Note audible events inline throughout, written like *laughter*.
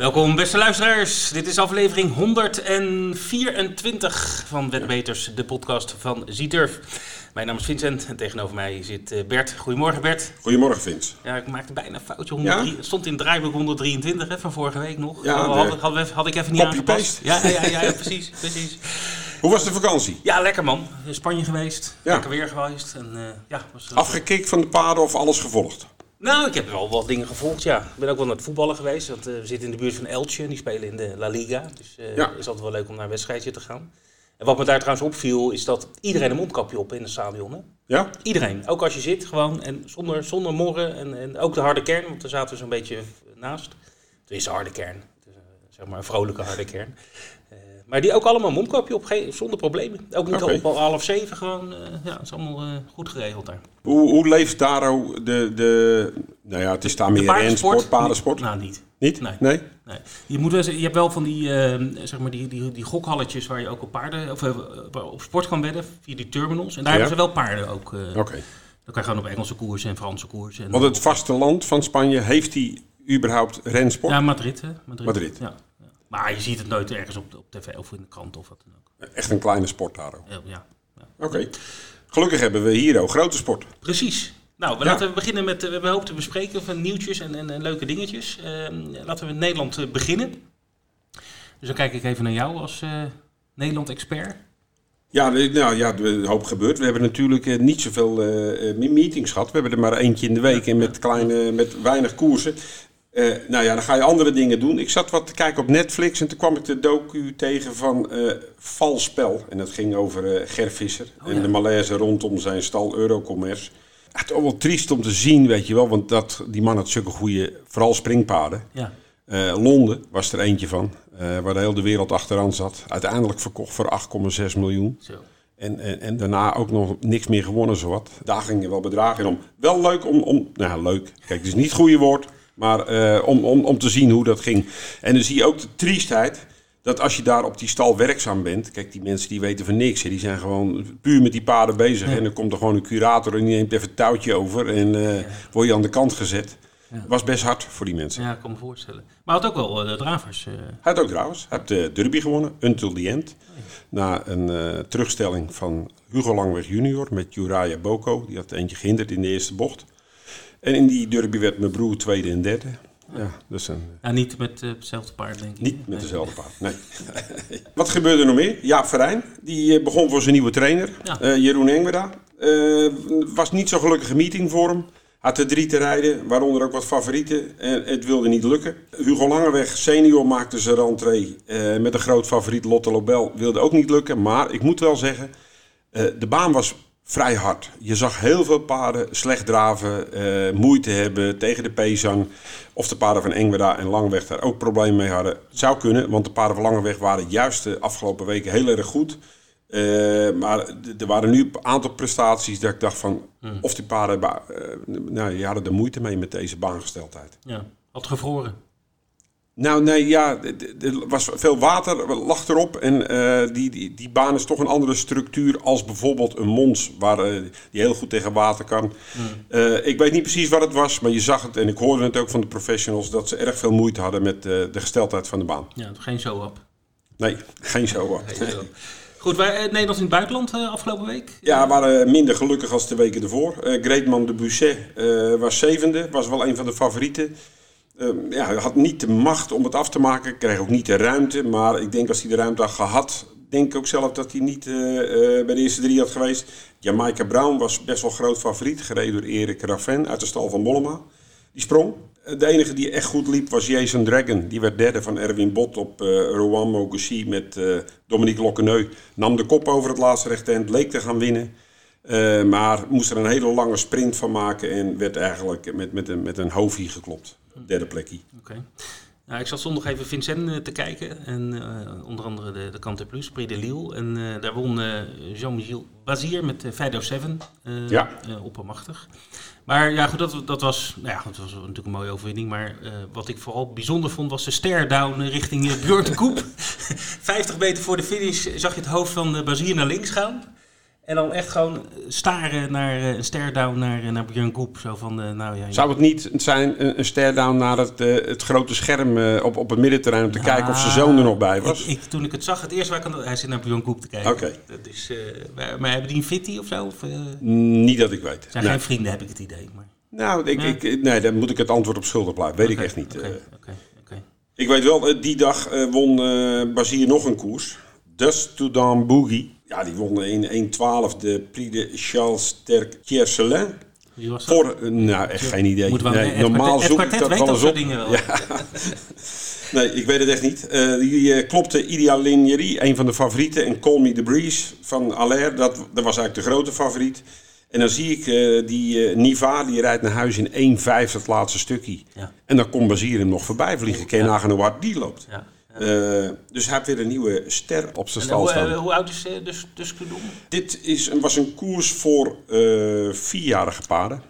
Welkom beste luisteraars. Dit is aflevering 124 van Wetbeters, de podcast van Zieturf. Mijn naam is Vincent en tegenover mij zit eh, Bert. Goedemorgen Bert. Goedemorgen Vince. Ja, ik maakte bijna een foutje. 103, Het stond in het draaiboek 123 hè, van vorige week nog. Ja, had, de- had, had, had ik even niet aangepast. Ja, ja, ja, ja, precies, precies. Hoe was de vakantie? Ja, lekker man. In Spanje geweest. Lekker weer geweest. En, eh, ja, was, Afgekikt van de paden of alles gevolgd? Nou, ik heb wel wat dingen gevolgd, ja. Ik ben ook wel naar het voetballen geweest. Want, eh, we zitten in de buurt van Elche, die spelen in de La Liga. Dus eh Ja. is altijd wel leuk om naar een wedstrijdje te gaan. En wat me daar trouwens opviel, is dat iedereen een mondkapje op in het stadion. Hè? Ja? Iedereen, ook als je zit, gewoon. En zonder, zonder morren. En, en ook de harde kern, want daar zaten we zo'n beetje naast. Het is een harde kern. Het is, eh, zeg maar een vrolijke harde kern. Maar die ook allemaal mondkapje op, zonder problemen. Ook niet Oké. op al half zeven, gewoon. eh, ja, het is allemaal eh, goed geregeld daar. Hoe, hoe leeft Daro de, de... Nou ja, het is daar meer rensport, paardensport. Nou, niet. Niet? Nee. Nee? Nee. Je, moet je hebt wel van die, eh, zeg maar die, die, die gokhalletjes waar je ook op paarden of eh, op sport kan wedden via die terminals. En daar Ja. hebben ze wel paarden ook. Oké. Dan kan je gewoon op Engelse koersen en Franse koersen. En Want het vasteland van Spanje, heeft die überhaupt rensport? Ja, Madrid, hè? Madrid. Madrid. Ja. Maar je ziet het nooit ergens op, op tv of in de krant of wat dan ook. Echt een kleine sport, Daro. Ja, ja. ja. Oké. Gelukkig hebben we hier ook grote sport. Precies. Nou, we Ja. laten we beginnen met, eh, we hebben een hoop te bespreken van nieuwtjes en, en, en leuke dingetjes. Ehm, laten we met Nederland eh, beginnen. Dus dan kijk ik even naar jou als eh, Nederland-expert. Ja, nou ja, een hoop gebeurd. We hebben natuurlijk niet zoveel meetings gehad. We hebben er maar eentje in de week en met, kleine, met weinig koersen. Eh, nou ja, dan ga je andere dingen doen. Ik zat wat te kijken op Netflix en toen kwam ik de docu tegen van eh Valspel. En dat ging over eh Ger Visser Oh, en de malaise rondom zijn stal Eurocommerce. Het is wel triest om te zien, weet je wel. Want dat, die man had zulke goede, vooral springpaarden. Ja. Londen was er eentje van, waar de hele wereld achteraan zat. Uiteindelijk verkocht voor 8,6 miljoen. Zo. En, en, en daarna ook nog niks meer gewonnen, zowat. Daar gingen wel bedragen om. Wel leuk om, om nou ja, leuk. Kijk, het is niet het goede woord, maar eh, om, om, om te zien hoe dat ging. En dan zie je ook de triestheid, dat als je daar op die stal werkzaam bent. Kijk, die mensen die weten van niks. Hè, die zijn gewoon puur met die paarden bezig. En dan komt er gewoon een curator en die neemt even het touwtje over. En eh, word je aan de kant gezet. Was best hard voor die mensen. Ja, ik kan me voorstellen. Maar had ook wel eh, de dravers. Hij had ook trouwens. Hij heeft de derby gewonnen, until the end. Na een terugstelling van Hugo Langweg junior met Juraya Boko. Die had eentje gehinderd in de eerste bocht. En in die derby werd mijn broer tweede en derde. Ja, dus een, ja, niet met eh, hetzelfde paard, denk ik. niet met Nee. dezelfde paard, nee. *laughs* Wat gebeurde er nog meer? Jaap Verijn, die eh, begon voor zijn nieuwe trainer, Ja. eh, Jeroen Engweda. Eh, was niet zo'n gelukkige meeting voor hem. Had er drie te rijden, waaronder ook wat favorieten. En het wilde niet lukken. Hugo Langeweg senior maakte zijn rentree eh, met een groot favoriet Lotte Lobel. Wilde ook niet lukken, maar ik moet wel zeggen... eh, de baan was vrij hard. Je zag heel veel paarden slecht draven, eh, moeite hebben tegen de Pezang. Of de paarden van Engweda en Langweg daar ook problemen mee hadden. Het zou kunnen, want de paarden van Langweg waren juist de afgelopen weken heel erg goed. Eh, maar er waren nu een aantal prestaties dat ik dacht van... of die paarden, eh, nou, die hadden er moeite mee met deze baangesteldheid. Ja, had gevroren. Nou, nee, ja, er was veel water, lag erop. En eh, die, die, die baan is toch een andere structuur als bijvoorbeeld een Mons, waar, eh, die heel goed tegen water kan. Eh, ik weet niet precies wat het was, maar je zag het en ik hoorde het ook van de professionals dat ze erg veel moeite hadden met de gesteldheid van de baan. Ja, geen show-up. Nee, geen hoor. Goed, wij, eh, Nederland in het buitenland afgelopen week. Ja, waren minder gelukkig als de weken ervoor. Greatman de Busset was zevende, was wel een van de favorieten. Eh, ja, hij had niet de macht om het af te maken, kreeg ook niet de ruimte. Maar ik denk als hij de ruimte had gehad, denk ik ook zelf dat hij niet eh, eh, bij de eerste drie had geweest. Jamaica Brown was best wel groot favoriet, gereden door Erik Raven uit de stal van Mollema. Die sprong. Eh, De enige die echt goed liep was Jason Dragon. Die werd derde van Erwin Bot op Rowan Mogoshi met Dominique Lokkeneu. Nam de kop over het laatste rechterhand, leek te gaan winnen. Maar moest er een hele lange sprint van maken en werd eigenlijk met, met, een, met een hoofdje geklopt. Derde plekje. Oké. Nou, ik zat zondag even Vincent eh, te kijken. En eh, onder andere de, de Kante Plus, Prix de Lille. En eh, daar won Jean-Michel Bazier met uh, Fido 7. eh Ja. oppermachtig. Maar ja, goed, dat, dat, was, nou ja, dat was natuurlijk een mooie overwinning. Maar wat ik vooral bijzonder vond, was de stare-down richting Björn de Koep. *laughs* 50 meter voor de finish zag je het hoofd van Bazier naar links gaan. En dan echt gewoon staren naar eh, een stare-down naar, eh, naar Björn Koep. Zo van, eh, nou ja... Zou het niet zijn een, een stare-down naar het, het grote scherm op, op het middenterrein om te kijken of zijn zoon er nog bij was? Ik, ik- toen ik het zag, het eerste waar ik aan... Hij zit naar Björn Koep te kijken. Oké. Dat is, maar, maar hebben die een fitty of zo? Of, Niet dat ik weet. zijn Nee. geen vrienden, heb ik het idee. Maar, Nou, ik, Ja. ik, nee, daar moet ik het antwoord op schuldig blijven. Weet ik echt niet. Oké, oké. ik weet wel, die dag won Bazier nog een koers. Dust to Dawn Boogie. Ja, die won in 1.12 de Prix de Charles ter Tiercelin. Wie was dat? Voor, nou, echt geen idee. Moeten we Nee, het normaal zoek ik dat wel eens op. dingen wel. *laughs* Nee, ik weet het echt niet. Eh, die eh, klopte Ideal Lignerie, een van de favorieten. En Call Me The Breeze van Allaire, dat, dat was eigenlijk de grote favoriet. En dan zie ik eh, die Niva, die rijdt naar huis in 1.5 het laatste stukje. Ja. En dan komt Bazier hem nog voorbij vliegen. Ken hard die loopt. Ja. Eh, dus hij heeft weer een nieuwe ster op zijn stal hoe, staan. eh, hoe oud is eh, dus, dus Cloudon? Dit is, was een koers voor vierjarige paarden.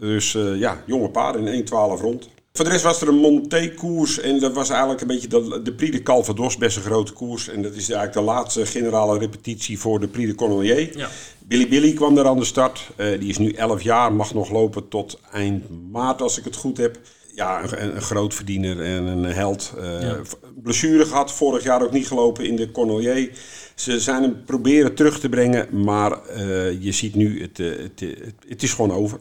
Dus ja, jonge paarden in 1-12 rond. Voor de rest was er een Monté-koers en dat was eigenlijk een beetje de, de Prix de Calvados, best een grote koers. En dat is eigenlijk de laatste generale repetitie voor de Prix de Cornelier. Ja. Billy Billy kwam daar aan de start. Die is nu 11 jaar, mag nog lopen tot eind maart als ik het goed heb. Ja, een, een groot verdiener en een held. Ja. Blessure gehad, vorig jaar ook niet gelopen in de Cornelier. Ze zijn hem proberen terug te brengen, maar eh, je ziet nu, het, eh, het, het, het is gewoon over.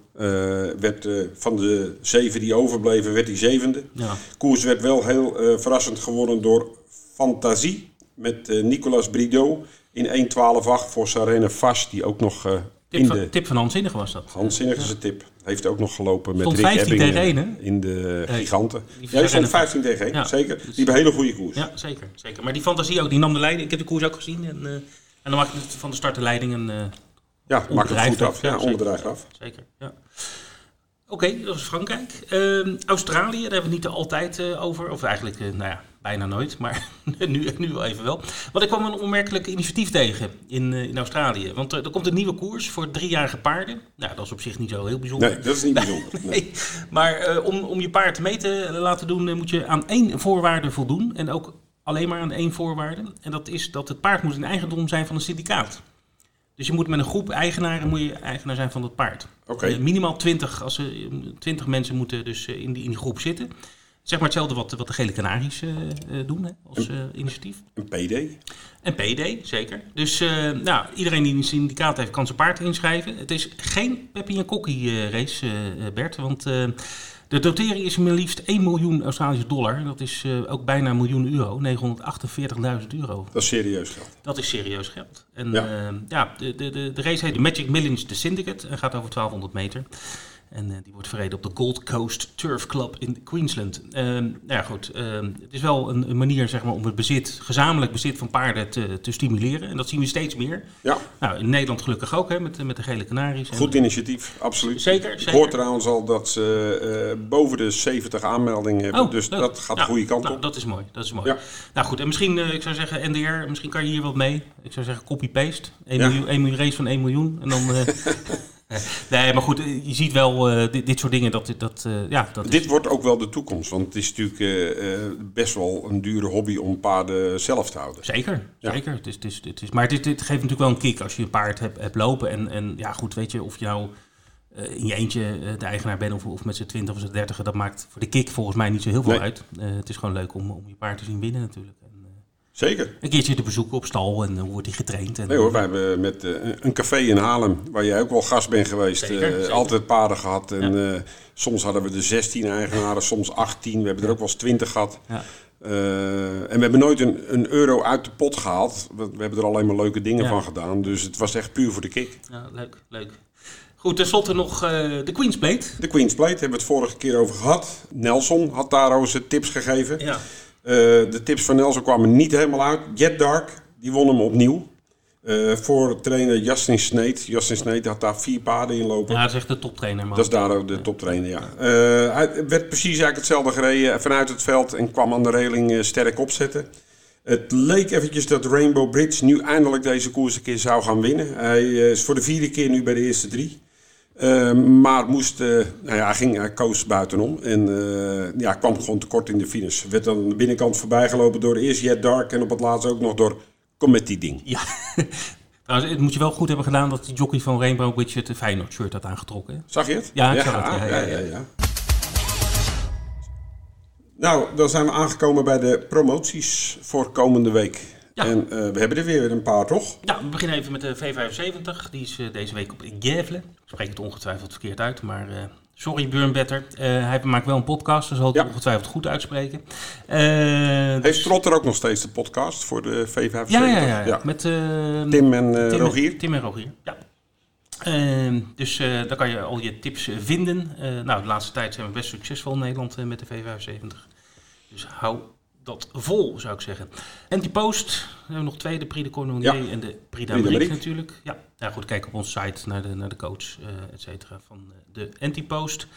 Werd, van de zeven die overbleven, werd hij zevende. Ja. Koers werd wel heel verrassend gewonnen door Fantasie met Nicolas Brideau in 1.12.8 voor Sarene Vast, die ook nog Tip, in van, de... tip van Hans was dat. Handzinnig is een tip. Heeft ook nog gelopen met Stond Rick 15 Ebbingen tegen in de Nee, giganten. die Ja, stond Sarene- 15 tegen 1, Ja. zeker. Die hebben een hele goede koers. Ja, zeker, zeker. Maar die fantasie ook, die nam de leiding. Ik heb de koers ook gezien. En, eh, en dan maakte het van de start de leiding een... eh, Ja, maakt het goed af. Ja, onbedreigd af. Zeker, ja. Oké, dat is Frankrijk. Ehm, Australië, daar hebben we het niet altijd eh, over. Of eigenlijk, eh, nou ja, bijna nooit. Maar *laughs* nu, nu wel even wel. Want ik kwam een onmerkelijk initiatief tegen in, eh, in Australië. Want er, er komt een nieuwe koers voor driejarige paarden. Nou, dat is op zich niet zo heel bijzonder. Nee, dat is niet *laughs* bijzonder. Nee. Nee, maar eh, om, om je paard mee te laten doen, eh, moet je aan één voorwaarde voldoen. En ook alleen maar aan één voorwaarde. En dat is dat het paard moet in eigendom zijn van een syndicaat. Dus je moet met een groep eigenaren moet je eigenaar zijn van dat paard. Oké. Eh, minimaal 20, als er 20 mensen moeten dus eh, in, die, in die groep zitten. Zeg maar hetzelfde wat, wat de Gele Canaries eh, eh, doen hè, als eh, initiatief. Een PD. En PD, zeker. Dus nou, iedereen die een syndicaat heeft, kan zijn paard inschrijven. Het is geen Peppy en Kokkie race, Bert. Want de dotering is maar liefst 1 miljoen Australische dollar. Dat is ook bijna een miljoen euro, 948.000 euro. Dat is serieus geld. Dat is serieus geld. En Ja. ja, ja de, de, de, de race heet de Magic Millions The Syndicate en gaat over 1200 meter. En eh, die wordt verreden op de Gold Coast Turf Club in Queensland. Ehm, nou ja, goed. ehm, het is wel een, een manier zeg maar, om het bezit, gezamenlijk bezit van paarden te, te stimuleren. En dat zien we steeds meer. Ja, Nou, in Nederland gelukkig ook, hè, met, met de gele kanaries. En- goed initiatief, absoluut. Zeker, Ik zeker. hoor trouwens al dat ze eh, boven de 70 aanmeldingen hebben. Oh, dus leuk. dat gaat Nou, de goede kant nou, op. Dat is mooi, dat is mooi. Ja. Nou goed, en misschien, eh, ik zou zeggen, NDR, misschien kan je hier wat mee. Ik zou zeggen, copy-paste. 1 Ja. miljoen, 1 miljoen race van 1 miljoen. En dan... *laughs* *laughs* nee, maar goed, je ziet wel eh, dit, dit soort dingen, dat, dat, eh, ja, dat Dit is... wordt ook wel de toekomst. Want het is natuurlijk eh, best wel een dure hobby om paarden zelf te houden. Zeker, Ja. zeker. Het is, het is, het is, maar dit, dit geeft natuurlijk wel een kick als je een paard hebt, hebt lopen. En, en ja, goed, weet je, of je nou in je eentje de eigenaar bent of, of met z'n 20 of z'n 30, dat maakt voor de kick volgens mij niet zo heel veel Nee. uit. Het is gewoon leuk om, om je paard te zien winnen natuurlijk. Eh, Zeker. een keertje te bezoeken op stal en hoe wordt hij getraind. En, Nee hoor, wij hebben met eh, een café in Haarlem, waar jij ook wel gast bent geweest, Zeker, eh, zeker. altijd paarden gehad. En eh, soms hadden we er 16 eigenaren, soms 18. We hebben er ook wel eens 20 gehad. Ja. Eh, en we hebben nooit een, een euro uit de pot gehaald. We, we hebben er alleen maar leuke dingen Ja. van gedaan. Dus het was echt puur voor de kick. Ja, leuk, leuk. Goed, tenslotte nog eh, de Queen's Plate. De Queen's Plate hebben we het vorige keer over gehad. Nelson had daar zijn tips gegeven. Ja. Eh, de tips van Nelson kwamen niet helemaal uit. Jet Dark, die won hem opnieuw. Eh, voor trainer Justin Sneed. Justin Sneed had daar vier paarden in lopen. ja, dat is echt de toptrainer. Man. Dat is daar ook de toptrainer, ja. Eh, hij werd precies eigenlijk hetzelfde gereden vanuit het veld en kwam aan de reling sterk opzetten. Het leek eventjes dat Rainbow Bridge nu eindelijk deze koers een keer zou gaan winnen. Hij is voor de vierde keer nu bij de eerste drie. Eh, maar moest, eh, nou ja, hij, ging, hij koos buitenom en eh, ja, kwam gewoon tekort in de finish. Werd dan aan de binnenkant voorbij gelopen door eerst Jet Dark en op het laatst ook nog door Comedy Ding. Ja, Trouwens, *laughs* het moet je wel goed hebben gedaan dat die jockey van Rainbow Bridge het Feyenoord shirt had aangetrokken. hè? Zag je het? Ja, ik zag het, ja, ja, ja. Nou, dan zijn we aangekomen bij de promoties voor komende week. Ja. En eh, we hebben er weer een paar, toch? Ja, we beginnen even met de V75. Die is deze week op Gävle. Spreek het ongetwijfeld verkeerd uit, maar eh, sorry Björn Uh, hij maakt wel een podcast, dus zal het Ja. ongetwijfeld goed uitspreken. Eh, Heeft Trotter ook nog steeds de podcast voor de V75? ja, ja, ja, ja. Met eh, Tim en eh, Tim, Rogier? Tim en Rogier, ja. Ehm, dus eh, daar kan je al je tips eh, vinden. Eh, nou, de laatste tijd zijn we best succesvol in Nederland eh, met de V75. Dus hou dat vol, zou ik zeggen. Antipost, dan hebben we nog twee, de Prix de Cornelier Ja. en de Prix d'Amérique natuurlijk. Ja. ja, goed, kijk op onze site naar de, naar de coach, eh et cetera, van eh, de Antipost.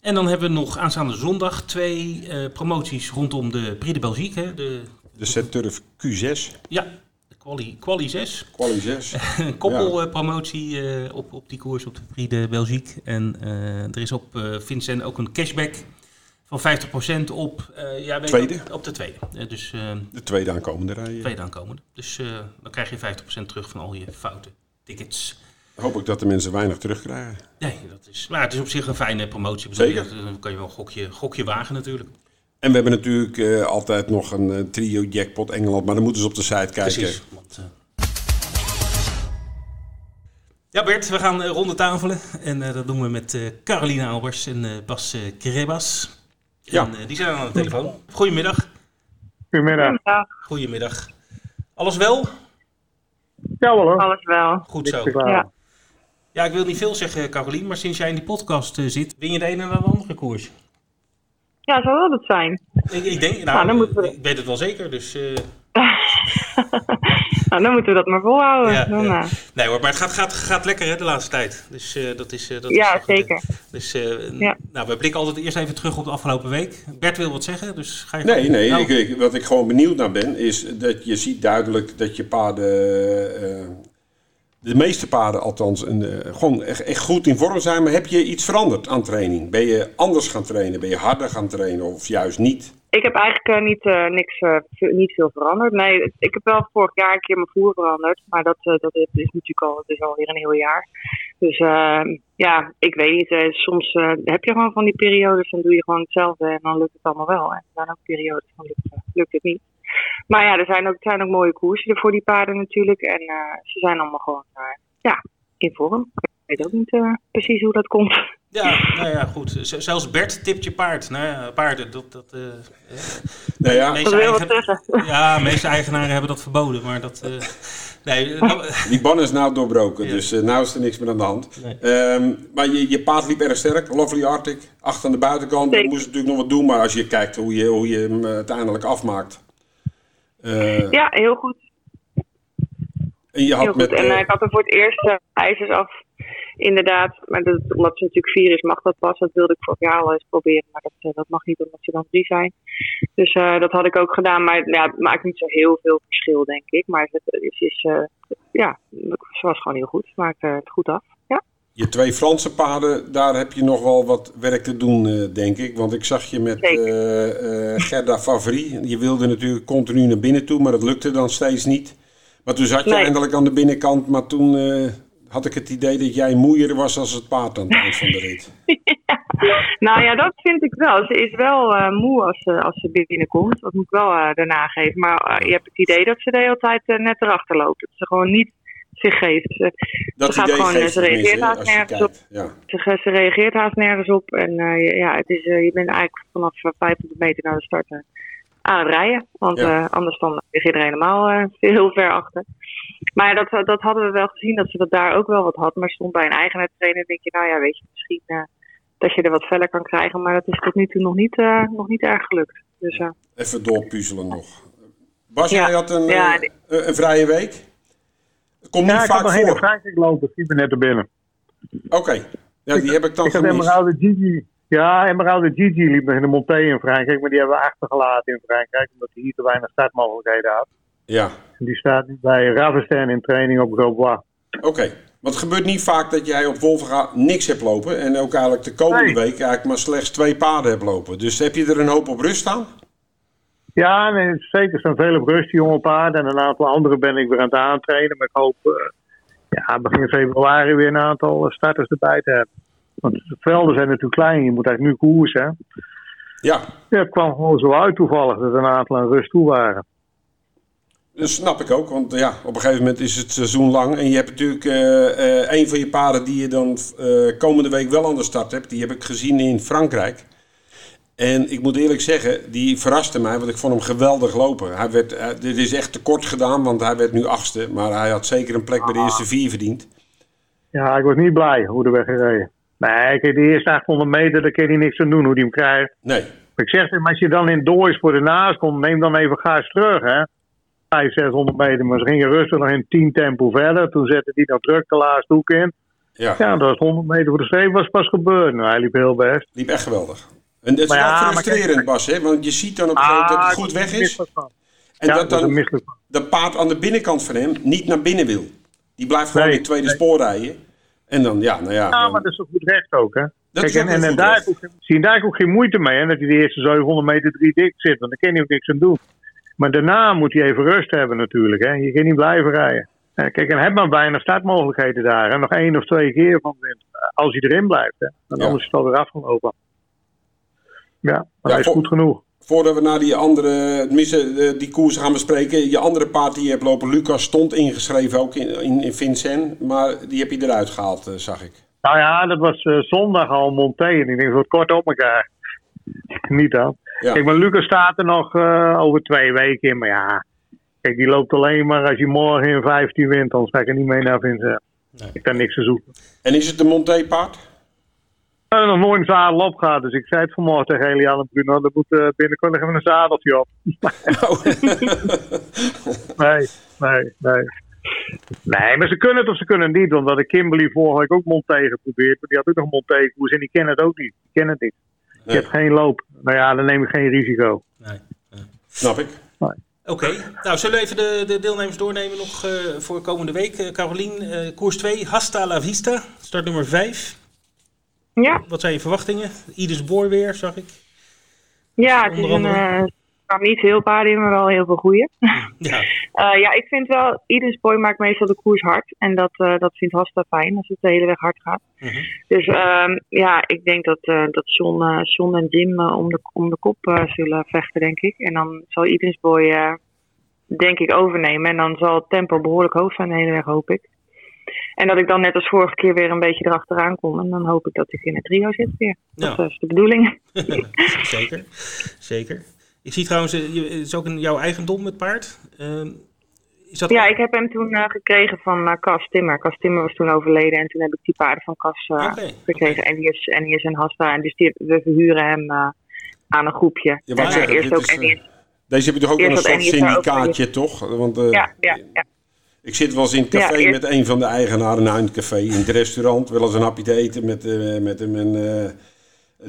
En dan hebben we nog aanstaande zondag twee eh, promoties rondom de Prix de Belgique. Hè, de, De Z-Turf Q6, ja, de Quali, Quali 6 Quali 6. *laughs* een koppelpromotie eh, op, op die koers op de Prix de Belgique. En er is op Vincent ook een cashback van 50% op, eh, ja, je op de tweede. Eh, dus eh, De tweede aankomende rij. tweede aankomende. Dus eh, dan krijg je 50% terug van al je foute tickets. Hoop ik dat de mensen weinig terugkrijgen. Nee, dat is, maar het is op zich een fijne promotie. Zeker. Dan kan je wel een gokje, gokje wagen natuurlijk. En we hebben natuurlijk eh, altijd nog een eh, trio jackpot Engeland, maar dan moeten ze op de site kijken. Precies. Want, eh, Ja, Bert, we gaan eh, ronde tafelen. En eh, dat doen we met eh Caroline Albers en eh, Bas eh Krebas. Ja. En, eh, die zijn aan de telefoon. Goedemiddag. Goedemiddag. Goedemiddag. Alles wel? Ja hoor. Alles wel. Goed zo. Ja. Ja, ik wil niet veel zeggen, Caroline, maar sinds jij in die podcast eh, zit, win je de ene na de andere koers. Ja, zou wel dat zijn. Ik, ik denk, nou, Nou, dan moeten we- ik weet het wel zeker, dus... eh, *laughs* nou, dan moeten we dat maar volhouden. Ja, dan, ja. eh, nee hoor, maar het gaat, gaat, gaat lekker hè, de laatste tijd. Dus eh, dat is... eh, dat Ja, is goed, hè. zeker. Dus eh, Ja. nou, we blikken altijd eerst even terug op de afgelopen week. Bert wil wat zeggen, dus ga je Nee, nee, Nou, ik, ik- wat ik gewoon benieuwd naar ben, is dat je ziet duidelijk dat je paarden, eh, de meeste paarden althans, eh, gewoon echt, echt goed in vorm zijn. Maar heb je iets veranderd aan training? Ben je anders gaan trainen? Ben je harder gaan trainen of juist niet? Ik heb eigenlijk eh, niet, eh, niks, eh, niet veel veranderd. Nee, ik heb wel vorig jaar een keer mijn voer veranderd. Maar dat, dat is natuurlijk al, het is alweer een heel jaar. Dus eh, ja, ik weet niet. soms heb je gewoon van die periodes, dan doe je gewoon hetzelfde en dan lukt het allemaal wel. En er zijn ook periodes, dan lukt, het- niet. Maar ja, er zijn ook, mooie koersen er voor die paarden natuurlijk. En ze zijn allemaal gewoon ja, in vorm. Ik weet ook niet precies hoe dat komt. Ja, nou ja, goed. Z- zelfs Bert tipt je paard. Nou ja, paarden, dat... dat eh, eh, *laughs* Nou ja, meeste Dat wil wat eigen- zeggen. *laughs* Ja, de meeste eigenaren hebben dat verboden, maar dat... eh, nee, eh, nou, *laughs* die ban is nou doorbroken, Ja. dus eh, nou is er niks meer aan de hand. Nee. Ehm, maar je, je paard liep erg sterk, Lovely Arctic, achter aan de buitenkant. Zeker. moest natuurlijk nog wat doen, maar als je kijkt hoe je, hoe je hem uiteindelijk afmaakt. Eh, Ja, heel goed. En je had Heel met, goed. En ik had er voor het eerst ijzers af. Inderdaad, maar dat, omdat ze natuurlijk vier is, mag dat pas. Dat wilde ik vorig jaar al eens proberen, maar dat, eh, dat mag niet omdat ze dan drie zijn. Dus eh, dat had ik ook gedaan, maar ja, het maakt niet zo heel veel verschil, denk ik. Maar het is, is eh, ja, ze was gewoon heel goed. Ze maakte het goed af. Ja, Je twee Franse paarden, daar heb je nog wel wat werk te doen, denk ik. Want ik zag je met Gerda Favry. Je wilde natuurlijk continu naar binnen toe, maar dat lukte dan steeds niet. Maar toen zat je Nee. eindelijk aan de binnenkant, maar toen had ik het idee dat jij moeier was als het paard aan het eind van de rit. *laughs* Nou ja, dat vind ik wel. Ze is wel eh, moe als ze, als ze binnenkomt. Dat moet ik wel eh, daarna geven. Maar eh, je hebt het idee dat ze de hele tijd net erachter loopt. Dat ze gewoon niet zich geeft. Ze, Dat Ze gaat gewoon, ze reageert haast nergens. Ja. ze, ze reageert haast nergens op. En je- ja, het is, je bent eigenlijk vanaf eh, 500 meter naar de start aan het rijden. Want Ja. eh, anders dan lig je er helemaal eh, heel ver achter. Maar dat, dat hadden we wel gezien, dat ze dat daar ook wel wat had. Maar stond bij een eigenaar trainer, denk je, nou ja, weet je, misschien eh, dat je er wat feller kan krijgen. Maar dat is tot nu toe nog niet, eh, nog niet erg gelukt. Dus eh, Even doorpuzzelen nog. Bas, Ja. jij had een, Ja, eh, die- een, een vrije week? Komt niet Ja, ik had vaak voor. Frankrijk lopen. Die ben net er binnen. Oké, ja, die heb ik dan Ik had gemist. Emeralde Gigi. Ja, Emeralde Gigi liep nog in de Monté in Frankrijk. Maar die hebben we achtergelaten in Frankrijk. Omdat hij hier te weinig startmogelijkheden had. Ja, En die staat nu bij Ravestein in training op Grosbois. Oké, want het gebeurt niet vaak dat jij op Wolvenga niks hebt lopen. En ook eigenlijk de komende Nee. week eigenlijk maar slechts twee paarden hebt lopen. Dus heb je er een hoop op rust staan? Ja, nee, zeker. Er staan veel op rust, die jonge paarden. En een aantal andere ben ik weer aan het aantrainen. Maar ik hoop uh, ja, begin februari weer een aantal starters erbij te hebben. Want de velden zijn natuurlijk klein. Je moet eigenlijk nu koersen. Ja. ja. Het kwam gewoon zo uit toevallig dat een aantal aan rust toe waren. Dat snap ik ook, want ja, op een gegeven moment is het seizoen lang. En je hebt natuurlijk uh, uh, een van je paarden die je dan uh, komende week wel aan de start hebt. Die heb ik gezien in Frankrijk. En ik moet eerlijk zeggen, die verraste mij, want ik vond hem geweldig lopen. Hij werd, dit is echt te kort gedaan, want hij werd nu achtste. Maar hij had zeker een plek bij de eerste vier verdiend. Ja, ik was niet blij hoe de weg gereden. Nee, kijk, de eerste 800 meter, daar kan hij niks aan doen hoe hij hem krijgt. Nee. Ik zeg als je dan in Doois voor de naast komt, neem dan even gaas terug, hè. 500, 600 meter, maar ze gingen rustig nog in 10 tempo verder. Toen zette hij nog druk de laatste hoek in. Ja, Ja, dat was 100 meter voor de streep was pas gebeurd. Nou, hij liep heel best. liep echt geweldig. En dat is Maar wel ja, frustrerend, kijk- Bas, hè? want je ziet dan op een gegeven moment dat het goed Ah, weg is. En ja, dat dan dat paard aan de binnenkant van hem niet naar binnen wil. Die blijft gewoon Nee, in het tweede nee. spoor rijden. En dan, ja, nou ja. Ja, dan- maar dat is toch goed recht ook, hè? Dat Kijk, ook en, en, daar heb zie je daar ook geen moeite mee, hè? Dat hij de eerste 700 meter drie dik zit, want daar kan hij ook niks aan doen. Maar daarna moet hij even rust hebben natuurlijk, hè? Je kan niet blijven rijden. Kijk, en heeft maar weinig startmogelijkheden daar. En nog één of twee keer van wint. Als hij erin blijft, hè? Ja. anders is het alweer afgelopen. Ja, maar Ja, hij is goed genoeg. Voordat we naar die andere, eh, die koers gaan bespreken. Je andere paard die je hebt lopen, Lucas, stond ingeschreven ook in, in, in Vincent. Maar die heb je eruit gehaald, eh, zag ik. Nou ja, dat was eh, zondag al Monté. En ik denk, wordt kort op elkaar. *laughs* Niet dan. Ja. Kijk, maar Lucas staat er nog eh, over twee weken in. Maar ja, kijk, die loopt alleen maar als je morgen in 15 wint. Dan ga ik er niet mee naar Vincent. Nee. Ik heb niks te zoeken. En is het een Monté paard? Ik heb nog nooit een zadel opgehaald. Dus ik zei het vanmorgen tegen Eliane en Bruno. Er moet eh, binnenkort nog even een zadeltje op. Oh. *laughs* Nee, nee, nee. Nee, maar ze kunnen het of ze kunnen het niet. Want dat ik Kimberly vorige week ook Monté geprobeerd. Maar die had ook nog Monté koers en die kennen het ook niet. Die kennen het niet. Je Nee. hebt geen loop. Nou ja, dan neem ik geen risico. Nee. Snap ik. Oké, nou zullen we even de, de deelnemers doornemen nog eh, voor komende week. Eh, Carolien, eh, koers 2, Hasta la Vista, start nummer 5. Ja, Wat zijn je verwachtingen? Ieders Boor weer, zag ik. ja het is een. eh, er kwamen niet veel paarden in, maar wel heel veel goede. Ja, *laughs* ja, ik vind wel, iedere boy maakt meestal de koers hard. En dat, eh, dat vindt Hasta fijn als het de hele weg hard gaat. Mhm. Dus ehm, ja, ik denk dat, eh, dat John, eh, John en Jim eh, om, de, om de kop eh, zullen vechten, denk ik. En dan zal ieders boy, eh, denk ik, overnemen. En dan zal het tempo behoorlijk hoog zijn de hele weg, hoop ik. En dat ik dan net als vorige keer weer een beetje erachteraan kom. En dan hoop ik dat ik in het trio zit weer. Ja. Dat is de bedoeling. *laughs* zeker. Zeker. Ik zie trouwens, eh, je- het is ook een, jouw eigendom met paard. Ehm, is dat Ja, ik heb hem toen eh, gekregen van eh, Cas Timmer. Cas Timmer was toen overleden en toen heb ik die paarden van Cas eh, gekregen. En die is, en die is een Hasta. En dus die, we verhuren hem aan een groepje. Ja, maar En, zeg, eerst ook is, en eerst, Deze heb je toch ook in een soort ook syndicaatje, toch? Want eh, ja, ja, ja. Ik zit wel eens in het café Ja, eerst- met een van de eigenaren, nou in het café, in het restaurant. Wel eens een hapje te eten met, eh, met hem. En, eh,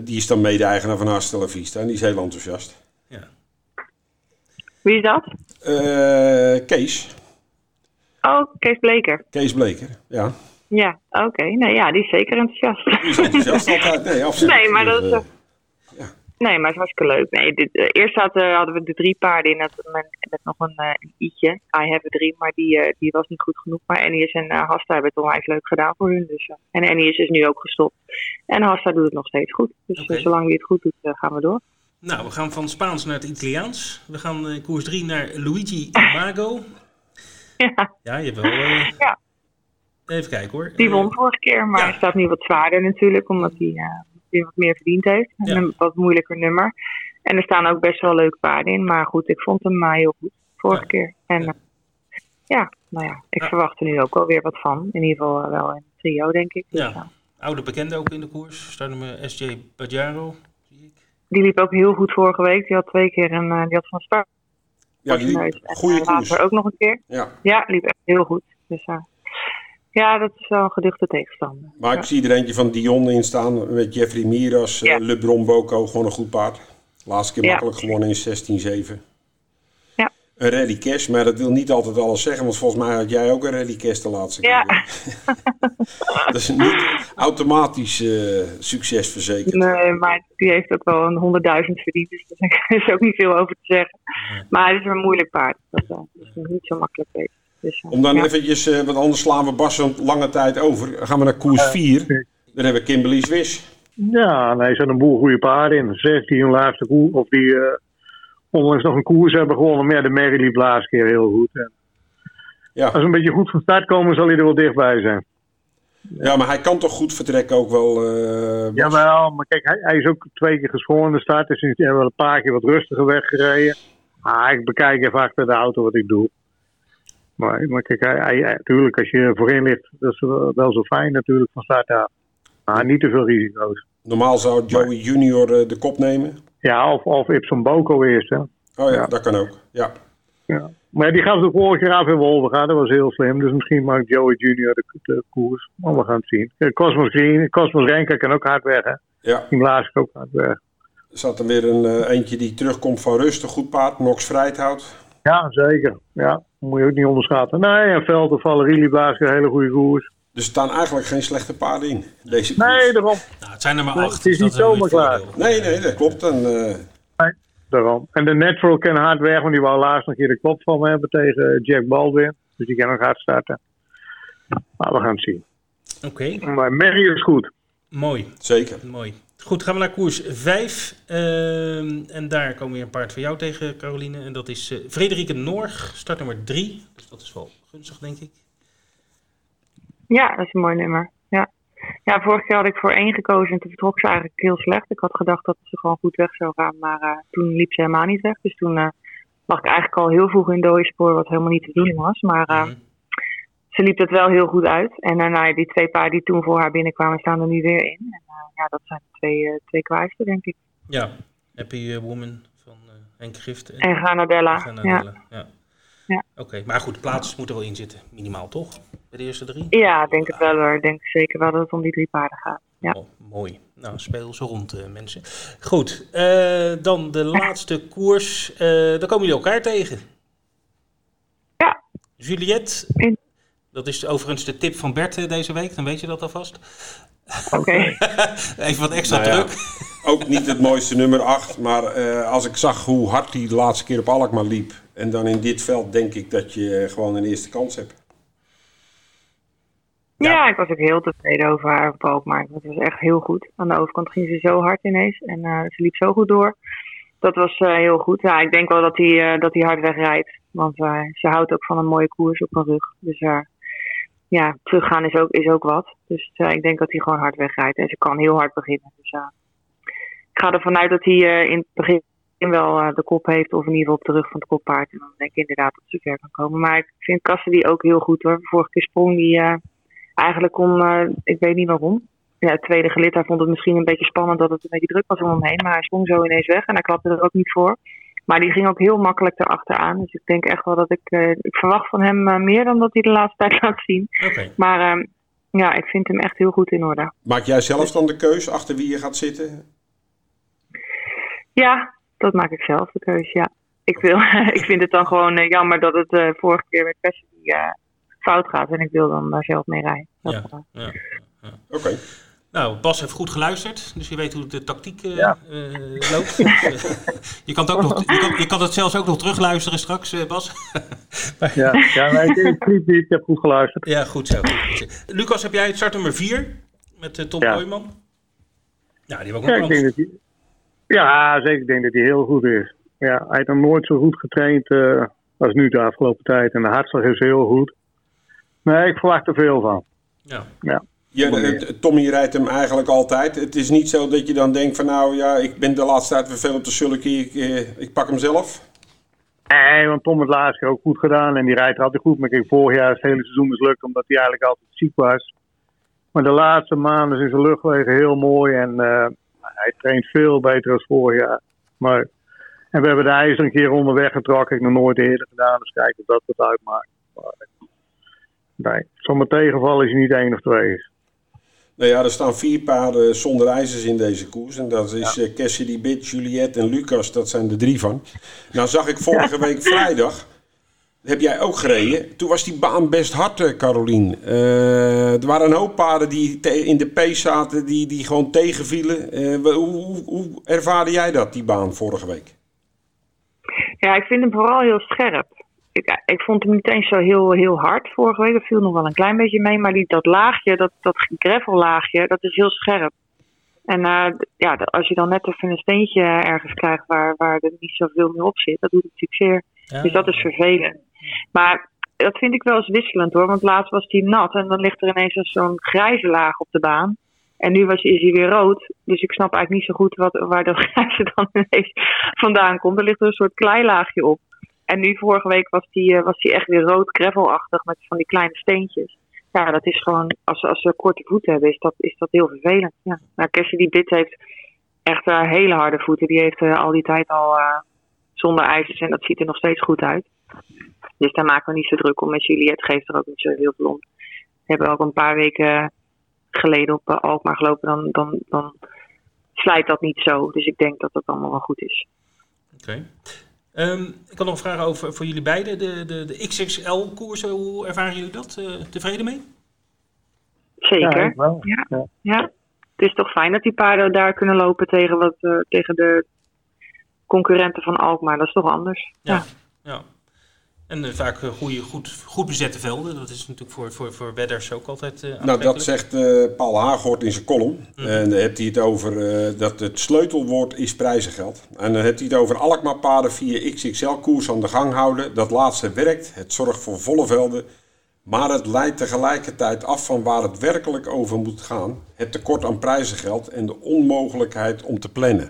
die is dan mede-eigenaar van Hasta La Vista en die is heel enthousiast. Ja. Wie is dat? Eh, Kees, Oh, Kees Bleker. Kees Bleker, ja. Ja, oké. Nee, ja, die is zeker enthousiast. Die is enthousiast altijd. Nee, absoluut. Nee, maar dat is, Dus, Nee, maar het is hartstikke leuk. Nee, dit, eh, eerst hadden, hadden we de drie paarden in met, met, met nog een, een i'tje. I have a dream, maar die, eh, die was niet goed genoeg. Maar Annie en uh, Hasta hebben het onwijs leuk gedaan voor hun. Dus, en Annie is nu ook gestopt. En Hasta doet het nog steeds goed. Dus zolang hij het goed doet, gaan we door. Nou, we gaan van Spaans naar het Italiaans. We gaan koers 3 naar Luigi Mago. *laughs* Ja, Ja, je hebt wel... Ja. Even kijken hoor. die won vorige keer, maar ja. hij staat nu wat zwaarder natuurlijk. Omdat hij eh, weer wat meer verdiend heeft. Ja. Een wat moeilijker nummer. En er staan ook best wel leuke paarden in. Maar goed, ik vond hem eh, heel goed vorige Ja. keer. En Ja. ja. ja, nou ja, ik Ja. verwacht er nu ook wel weer wat van. In ieder geval eh, wel in het trio, denk ik. Dus, Ja. ja. Oude bekende ook in de koers. Startnummer SJ Bajaro. Zie ik. Die liep ook heel goed vorige week. Die had twee keer een, eh, die had van Spar. ja, die. En, goede eh, koers. later ook nog een keer. Ja. Ja, liep echt heel goed. Dus eh, ja, dat is wel een geduchte tegenstander. Maar ik zie er eentje van Dion in staan met Jeffrey Miras, Ja. eh, LeBron Boko, gewoon een goed paard. Laatste keer Ja. makkelijk gewonnen in 16-7. Ja. Een rallycash, maar dat wil niet altijd alles zeggen, want volgens mij had jij ook een rallycash de laatste Ja. keer. *laughs* dat is niet automatisch eh, succes verzekerd. Nee, maar die heeft ook wel een honderdduizend verdiend. Dus daar is ook niet veel over te zeggen. Maar het is een moeilijk paard. Dat, dat is niet zo makkelijk weten. Dus, eh, Om dan ja. eventjes, eh want anders slaan we Bas een lange tijd over. Dan gaan we naar koers 4. Dan hebben we Kimberly Swiss. Ja, nee, er zitten een boel goede paarden in. Zes die hun laatste koers, of die eh, onlangs nog een koers hebben gewonnen. Maar ja, de Mary liep laatste keer heel goed. En Ja. als ze een beetje goed van start komen, zal hij er wel dichtbij zijn. ja, maar hij kan toch goed vertrekken ook wel. eh, Bas? Jawel, maar kijk, hij, hij is ook twee keer geschoren de start. Dus hij heeft wel een paar keer wat rustiger weggereden. Ah, ik bekijk even achter de auto wat ik doe. Maar, maar kijk, hij, hij, natuurlijk, als je voorin ligt, dat is wel, wel zo fijn natuurlijk van start af. Maar niet te veel risico's. Normaal zou Joey Junior eh, de kop nemen. Ja, of, of Ipson Boko eerst, hè. Oh ja, Ja. dat kan ook. Ja. Ja. Maar die gaf de vorige keer af in Wolverga, dat was heel slim. Dus misschien maakt Joey Junior de, de koers. Maar we gaan het zien. Cosmos Green, Cosmos Renker kan ook hard weg, hè. ja. Die ook hard weg. Er zat er weer een eh, eentje die terugkomt van rust. Een goed paard. Nox Vrijthout. Ja, zeker. Ja, moet je ook niet onderschatten. Nee, en Veld of Valerie Blaas een hele goede koers. Er staan eigenlijk geen slechte paarden in. Deze koers. Nee, daarom. Nou, het zijn er maar Nee, acht. het is dus niet zomaar klaar. Nee, nee, dat klopt. En, eh, daarom. En de Natural kan hard weg, want die wou laatst nog een keer de kop van me hebben tegen Jack Baldwin. Dus die kan ook hard starten. Maar we gaan het zien. Oké, Maar Mary is goed. mooi. zeker. Mooi. Goed, gaan we naar koers 5. en daar komen weer een paard van jou tegen, Caroline. En dat is eh Frederike Norg, start nummer 3. Dus dat is wel gunstig, denk ik. Ja, dat is een mooi nummer. Ja. ja, vorige keer had ik voor één gekozen en toen vertrok ze eigenlijk heel slecht. Ik had gedacht dat ze gewoon goed weg zou gaan, maar eh, toen liep ze helemaal niet weg. Dus toen eh, lag ik eigenlijk al heel vroeg in dode spoor, wat helemaal niet de bedoeling was. Maar Mhm. ze liep het wel heel goed uit. En daarna die twee paarden die toen voor haar binnenkwamen, staan er nu weer in. En ja, dat zijn twee, eh twee kwaaiste, denk ik. Ja, Happy eh, Woman van eh Henk Gift. En Granadella. Ja. Ja. Ja. Oké, maar goed, plaats moet er wel in zitten. Minimaal, toch? Bij de eerste drie? ja, ik denk het wel hoor. Ik denk zeker wel dat het om die drie paarden gaat. Ja. Oh, mooi. Nou, speel ze rond, eh, mensen. Goed, dan de laatste koers. Eh dan komen jullie elkaar tegen. Ja. Juliette. Dat is overigens de tip van Bert deze week, dan weet je dat alvast. Oké. *laughs* Even wat extra Nou ja. druk. Ook niet het mooiste nummer 8. Maar eh, als ik zag hoe hard hij de laatste keer op Alkmaar liep. En dan in dit veld denk ik dat je eh, gewoon een eerste kans hebt. Ja. Ja. ik was ook heel tevreden over haar op Alkmaar. Het was echt heel goed. Aan de overkant ging ze zo hard ineens. En eh, ze liep zo goed door. Dat was eh, heel goed. Ja, ik denk wel dat hij, eh, dat hij hard wegrijdt. Want eh, ze houdt ook van een mooie koers op haar rug. Dus eh, ja, teruggaan is ook, is ook wat. Dus eh, ik denk dat hij gewoon hard wegrijdt. En ze kan heel hard beginnen. Dus eh, ik ga ervan uit dat hij eh, in het begin wel de kop heeft. Of in ieder geval op de rug van het koppaard. En dan denk ik inderdaad dat ze ver kan komen. Maar ik vind Cassidy ook heel goed hoor. Vorige keer sprong die eigenlijk om, ik weet niet waarom. Ja, het tweede gelid, hij vond het misschien een beetje spannend dat het een beetje druk was om hem heen. Maar hij sprong zo ineens weg en hij klapte er ook niet voor. Maar die ging ook heel makkelijk erachteraan. Dus ik denk echt wel dat ik, eh, ik verwacht van hem eh, meer dan dat hij de laatste *laughs* tijd laat zien. Oké. Maar eh, ja, ik vind hem echt heel goed in orde. Maak jij zelf dan de keus achter wie je gaat zitten? Ja, dat maak ik zelf de keuze, ja. Ik, wil, *laughs* ik vind het dan gewoon eh, jammer dat het eh, vorige keer met Cassidy fout gaat. En ik wil dan daar zelf mee rijden. Dat, Ja. Ja. Oké. Nou, Bas heeft goed geluisterd, dus je weet hoe de tactiek eh, Ja. eh, loopt. *laughs* je, kan het ook nog, je, kan, je kan het zelfs ook nog terugluisteren straks, eh, Bas. *laughs* Ja, ja nee, ik, ik heb goed geluisterd. ja, goed zo. Goed. Lucas, heb jij het start nummer 4 met Tom Ja. Kooijman? Ja, die hebben ook Ja, nog hij, ja, zeker. Ik denk dat hij heel goed is. Ja, hij heeft nog nooit zo goed getraind als nu de afgelopen tijd. En de hartslag is heel goed. Nee, ik verwacht er veel van. Ja. Ja. Je, Tommy rijdt hem eigenlijk altijd. Het is niet zo dat je dan denkt van nou ja, ik ben de laatste tijd weer veel op de sulky. Ik, eh, ik pak hem zelf. Nee, want Tom het laatste keer ook goed gedaan. En die rijdt altijd goed. Maar kijk, vorig jaar is het hele seizoen mislukt. Omdat hij eigenlijk altijd ziek was. Maar de laatste maanden is zijn luchtwegen heel mooi. En eh, hij traint veel beter dan vorig jaar. Maar, en we hebben de ijzer een keer onderweg getrokken. Ik heb nog nooit eerder gedaan. Dus kijk of dat wat uitmaakt. Maar, nee, zomaar tegenvallen is hij niet één of twee. Nou ja, er staan vier paarden zonder ijzers in deze koers. En dat is ja. Cassidy Bit, Juliette en Lucas. Dat zijn er drie van. Nou zag ik vorige week vrijdag heb jij ook gereden. Toen was die baan best hard, eh, Carolien. Uh, er waren een hoop paarden die in de P zaten, die, die gewoon tegenvielen. Uh, hoe, hoe ervaarde jij dat, die baan vorige week? Ja, ik vind hem vooral heel scherp. Ik, ik vond hem niet eens zo heel, heel hard vorige week. Dat viel nog wel een klein beetje mee. Maar die, dat laagje, dat, dat gravellaagje, dat is heel scherp. En uh, ja, als je dan net even een steentje ergens krijgt waar, waar er niet zoveel meer op zit, dat doet het natuurlijk zeer. Dus dat is vervelend. Maar dat vind ik wel eens wisselend hoor. Want laatst was hij nat en dan ligt er ineens zo'n grijze laag op de baan. En nu was, is hij weer rood. Dus ik snap eigenlijk niet zo goed wat, waar dat *laughs* grijze dan ineens vandaan komt. Er ligt er een soort kleilaagje op. En nu vorige week was hij eh, was echt weer rood gravelachtig met van die kleine steentjes. Ja, dat is gewoon, als, als ze korte voeten hebben, is dat, is dat heel vervelend. Ja. Nou, die dit heeft echt uh, hele harde voeten. Die heeft uh, al die tijd al zonder ijzers en dat ziet er nog steeds goed uit. Dus daar maken we niet zo druk om. Met Juliette geeft er ook niet zo heel veel om. We hebben ook een paar weken geleden op Alkmaar gelopen. Dan, dan, dan slijt dat niet zo. Dus ik denk dat dat allemaal wel goed is. Oké. Ehm, ik had nog een vraag over voor jullie beiden. De, de, de XXL-koersen, hoe ervaren jullie dat? Uh, tevreden mee? Zeker. Ja, ja. ja, Het is toch fijn dat die paarden daar kunnen lopen tegen, wat, uh, tegen de concurrenten van Alkmaar. Dat is toch anders. ja. ja. En uh, vaak uh, goede, goed, goed bezette velden. Dat is natuurlijk voor, voor, voor wedders ook altijd uh, Nou, dat zegt Paul Haaghoort in zijn column. Mm. En dan heeft hij het over dat het sleutelwoord is prijzengeld. En dan heeft hij het over Alkmaar-paden via XXL-koers aan de gang houden. Dat laatste werkt. Het zorgt voor volle velden. Maar het leidt tegelijkertijd af van waar het werkelijk over moet gaan. Het tekort aan prijzengeld en de onmogelijkheid om te plannen.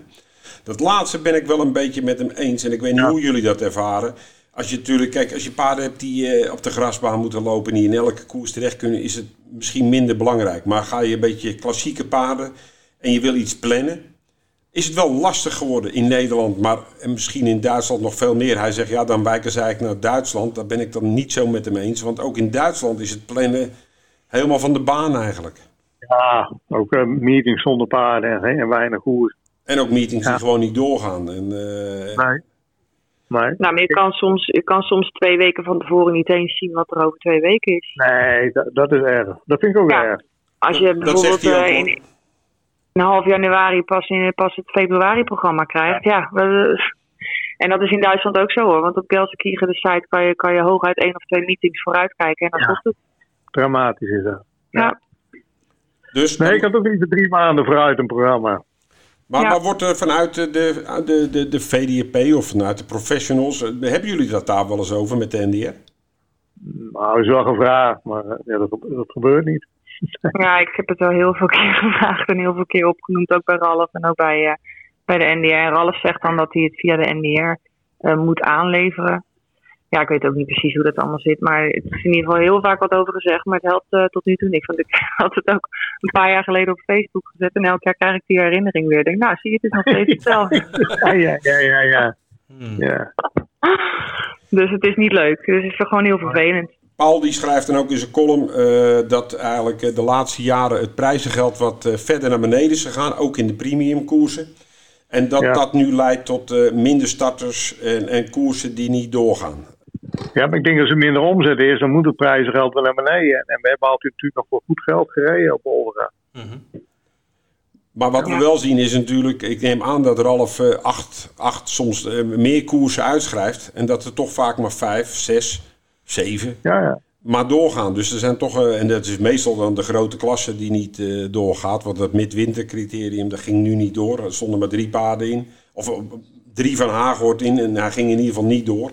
Dat laatste ben ik wel een beetje met hem eens. En ik weet niet hoe jullie dat ervaren. Als je natuurlijk, kijk, als je paarden hebt die uh, op de grasbaan moeten lopen en die in elke koers terecht kunnen, is het misschien minder belangrijk. Maar ga je een beetje klassieke paarden en je wil iets plannen, is het wel lastig geworden in Nederland, maar en misschien in Duitsland nog veel meer. Hij zegt, ja, dan wijken ze eigenlijk naar Duitsland. Daar ben ik dan niet zo met hem eens, want ook in Duitsland is het plannen helemaal van de baan eigenlijk. Ja, ook uh, meetings zonder paarden hè, en weinig koers. En ook meetings die gewoon niet doorgaan. En, uh, nee. Maar, nou, maar je kan, soms, je kan soms twee weken van tevoren niet eens zien wat er over twee weken is. Nee, dat, dat is erg. Dat vind ik ook erg. Als je bijvoorbeeld uh, in, in half januari pas, in, pas het februari-programma krijgt, ja. en dat is in Duitsland ook zo hoor. Want op Gelsenkirchen, de site, kan je, kan je hooguit één of twee meetings vooruitkijken. En dan ja. het. Dramatisch is dat. Ja. Dus, nee, ik had ook niet de drie maanden vooruit een programma. Maar, maar, wordt er vanuit de, de, de, de VDP of vanuit de professionals, eh, hebben jullie dat daar wel eens over met de NDR? Nou, is wel gevraagd, maar eh, ja, dat, dat gebeurt niet. *laughs* Ja, ik heb het wel heel veel keer *laughs* gevraagd en heel veel keer opgenoemd, ook bij Ralf en ook bij, uh, bij de NDR. Ralf zegt dan dat hij het via de NDR uh, moet aanleveren ja, ik weet ook niet precies hoe dat allemaal zit. Maar het is in ieder geval heel vaak wat over gezegd. Maar het helpt uh, tot nu toe niks. Want ik *laughs* had het ook een paar jaar geleden op Facebook gezet. En elk jaar krijg ik die herinnering weer. Ik denk, nou, zie je, het is nog steeds *laughs* hetzelfde. ja, ja, ja, ja. ja. Hmm. ja. Dus het is niet leuk. Dus het is gewoon heel vervelend. Paul die schrijft dan ook in zijn column uh, dat eigenlijk de laatste jaren het prijzengeld wat uh, verder naar beneden is gegaan. Ook in de premiumkoersen. En dat ja. dat nu leidt tot uh, minder starters en, en koersen die niet doorgaan. Ja, maar ik denk dat als er minder omzet is, dan moet het prijzengeld wel naar beneden. En we hebben altijd natuurlijk nog voor goed geld gereden op Olga. Mm -hmm. Maar wat we wel zien is natuurlijk, ik neem aan dat Ralf uh, acht, acht, soms uh, meer koersen uitschrijft. En dat er toch vaak maar vijf, zes, zeven ja, ja. maar doorgaan. Dus er zijn toch, uh, en dat is meestal dan de grote klasse die niet doorgaat. Want dat midwintercriterium, dat ging nu niet door. Er stonden maar drie paarden in. Of drie van Haaghoort in en hij ging in ieder geval niet door.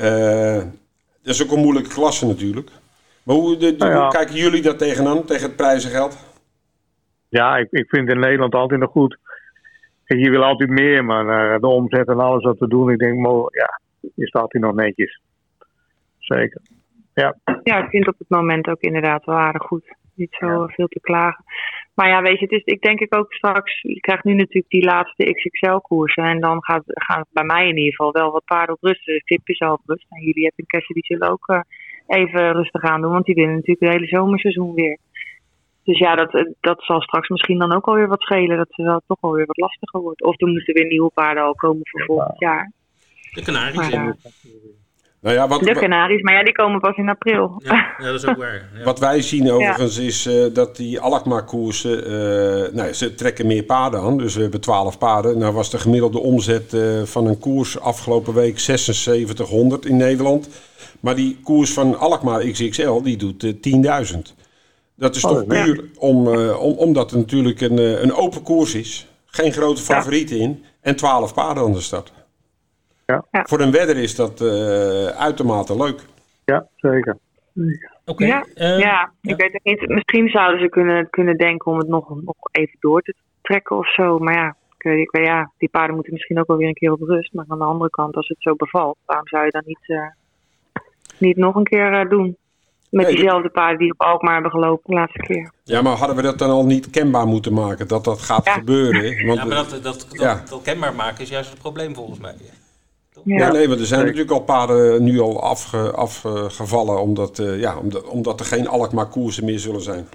Uh, dat is ook een moeilijke klasse natuurlijk. Maar hoe, de, nou ja. hoe, kijken jullie daar tegenaan, tegen het prijzengeld? Ja, ik, ik vind in Nederland altijd nog goed. Kijk, je wil altijd meer, maar uh, de omzet en alles wat we doen, ik denk, mo, ja, je staat hier nog netjes. Zeker. Ja. ja, ik vind op het moment ook inderdaad wel aardig goed. Niet zo ja. veel te klagen. Maar ja, weet je, het is, ik denk ik ook straks, je krijgt nu natuurlijk die laatste XXL-koersen. En dan gaat, gaan bij mij in ieder geval wel wat paarden op rust. Dus Tip is al op rust. En jullie hebben een die zullen ook uh, even rustig aan doen. Want die willen natuurlijk het hele zomerseizoen weer. Dus ja, dat, dat zal straks misschien dan ook alweer wat schelen. Dat het wel toch alweer wat lastiger wordt. Of er moeten weer nieuwe paarden al komen voor volgend jaar. De Canaries. Nou ja, wat, de Canaries, maar ja, die komen pas in april. Ja, ja, dat is ook waar. Ja. *laughs* Wat wij zien overigens is eh, dat die Alkmaar-koersen, eh, nou ja, ze trekken meer paarden aan. Dus we hebben 12 paarden. Nou was de gemiddelde omzet eh, van een koers afgelopen week 7600 in Nederland. Maar die koers van Alkmaar XXL, die doet eh, 10.000. Dat is Oh, toch ja. puur om, eh, om, omdat het natuurlijk een, eh, een open koers is. Geen grote favorieten in. En 12 paarden aan de start. Ja. Ja. Voor een wedder is dat eh, uitermate leuk. Ja, zeker. Oké. Ja, eh, ja, ik weet het niet. Misschien zouden ze kunnen, kunnen denken om het nog, nog even door te trekken of zo. Maar ja, ik weet, ik weet, ja, die paarden moeten misschien ook wel weer een keer op rust. Maar aan de andere kant, als het zo bevalt, waarom zou je dan niet, eh, niet nog een keer eh, doen? Met Nee, diezelfde paarden die op Alkmaar hebben gelopen de laatste keer. Ja, maar hadden we dat dan al niet kenbaar moeten maken dat dat gaat Ja. gebeuren? Want, Ja, maar dat, dat, dat, Ja. dat kenbaar maken is juist het probleem volgens mij. Ja. Ja, nee, want er zijn natuurlijk al paarden nu al afge, afgevallen omdat, eh, ja, omdat, omdat er geen Alkmaar koersen meer zullen zijn.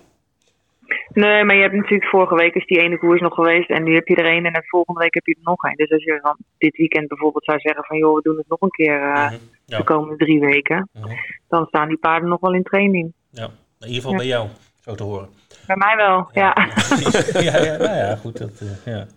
Nee, maar je hebt natuurlijk vorige week is die ene koers nog geweest en nu heb je er een en de volgende week heb je er nog een. Dus als je dan dit weekend bijvoorbeeld zou zeggen van joh, we doen het nog een keer eh, Mhm. Ja. de komende drie weken, Mhm. dan staan die paarden nog wel in training. ja. In ieder geval Ja. bij jou, zo te horen. Bij mij wel, ja. ja, *laughs* ja, nou ja, goed. Dat, eh, ja,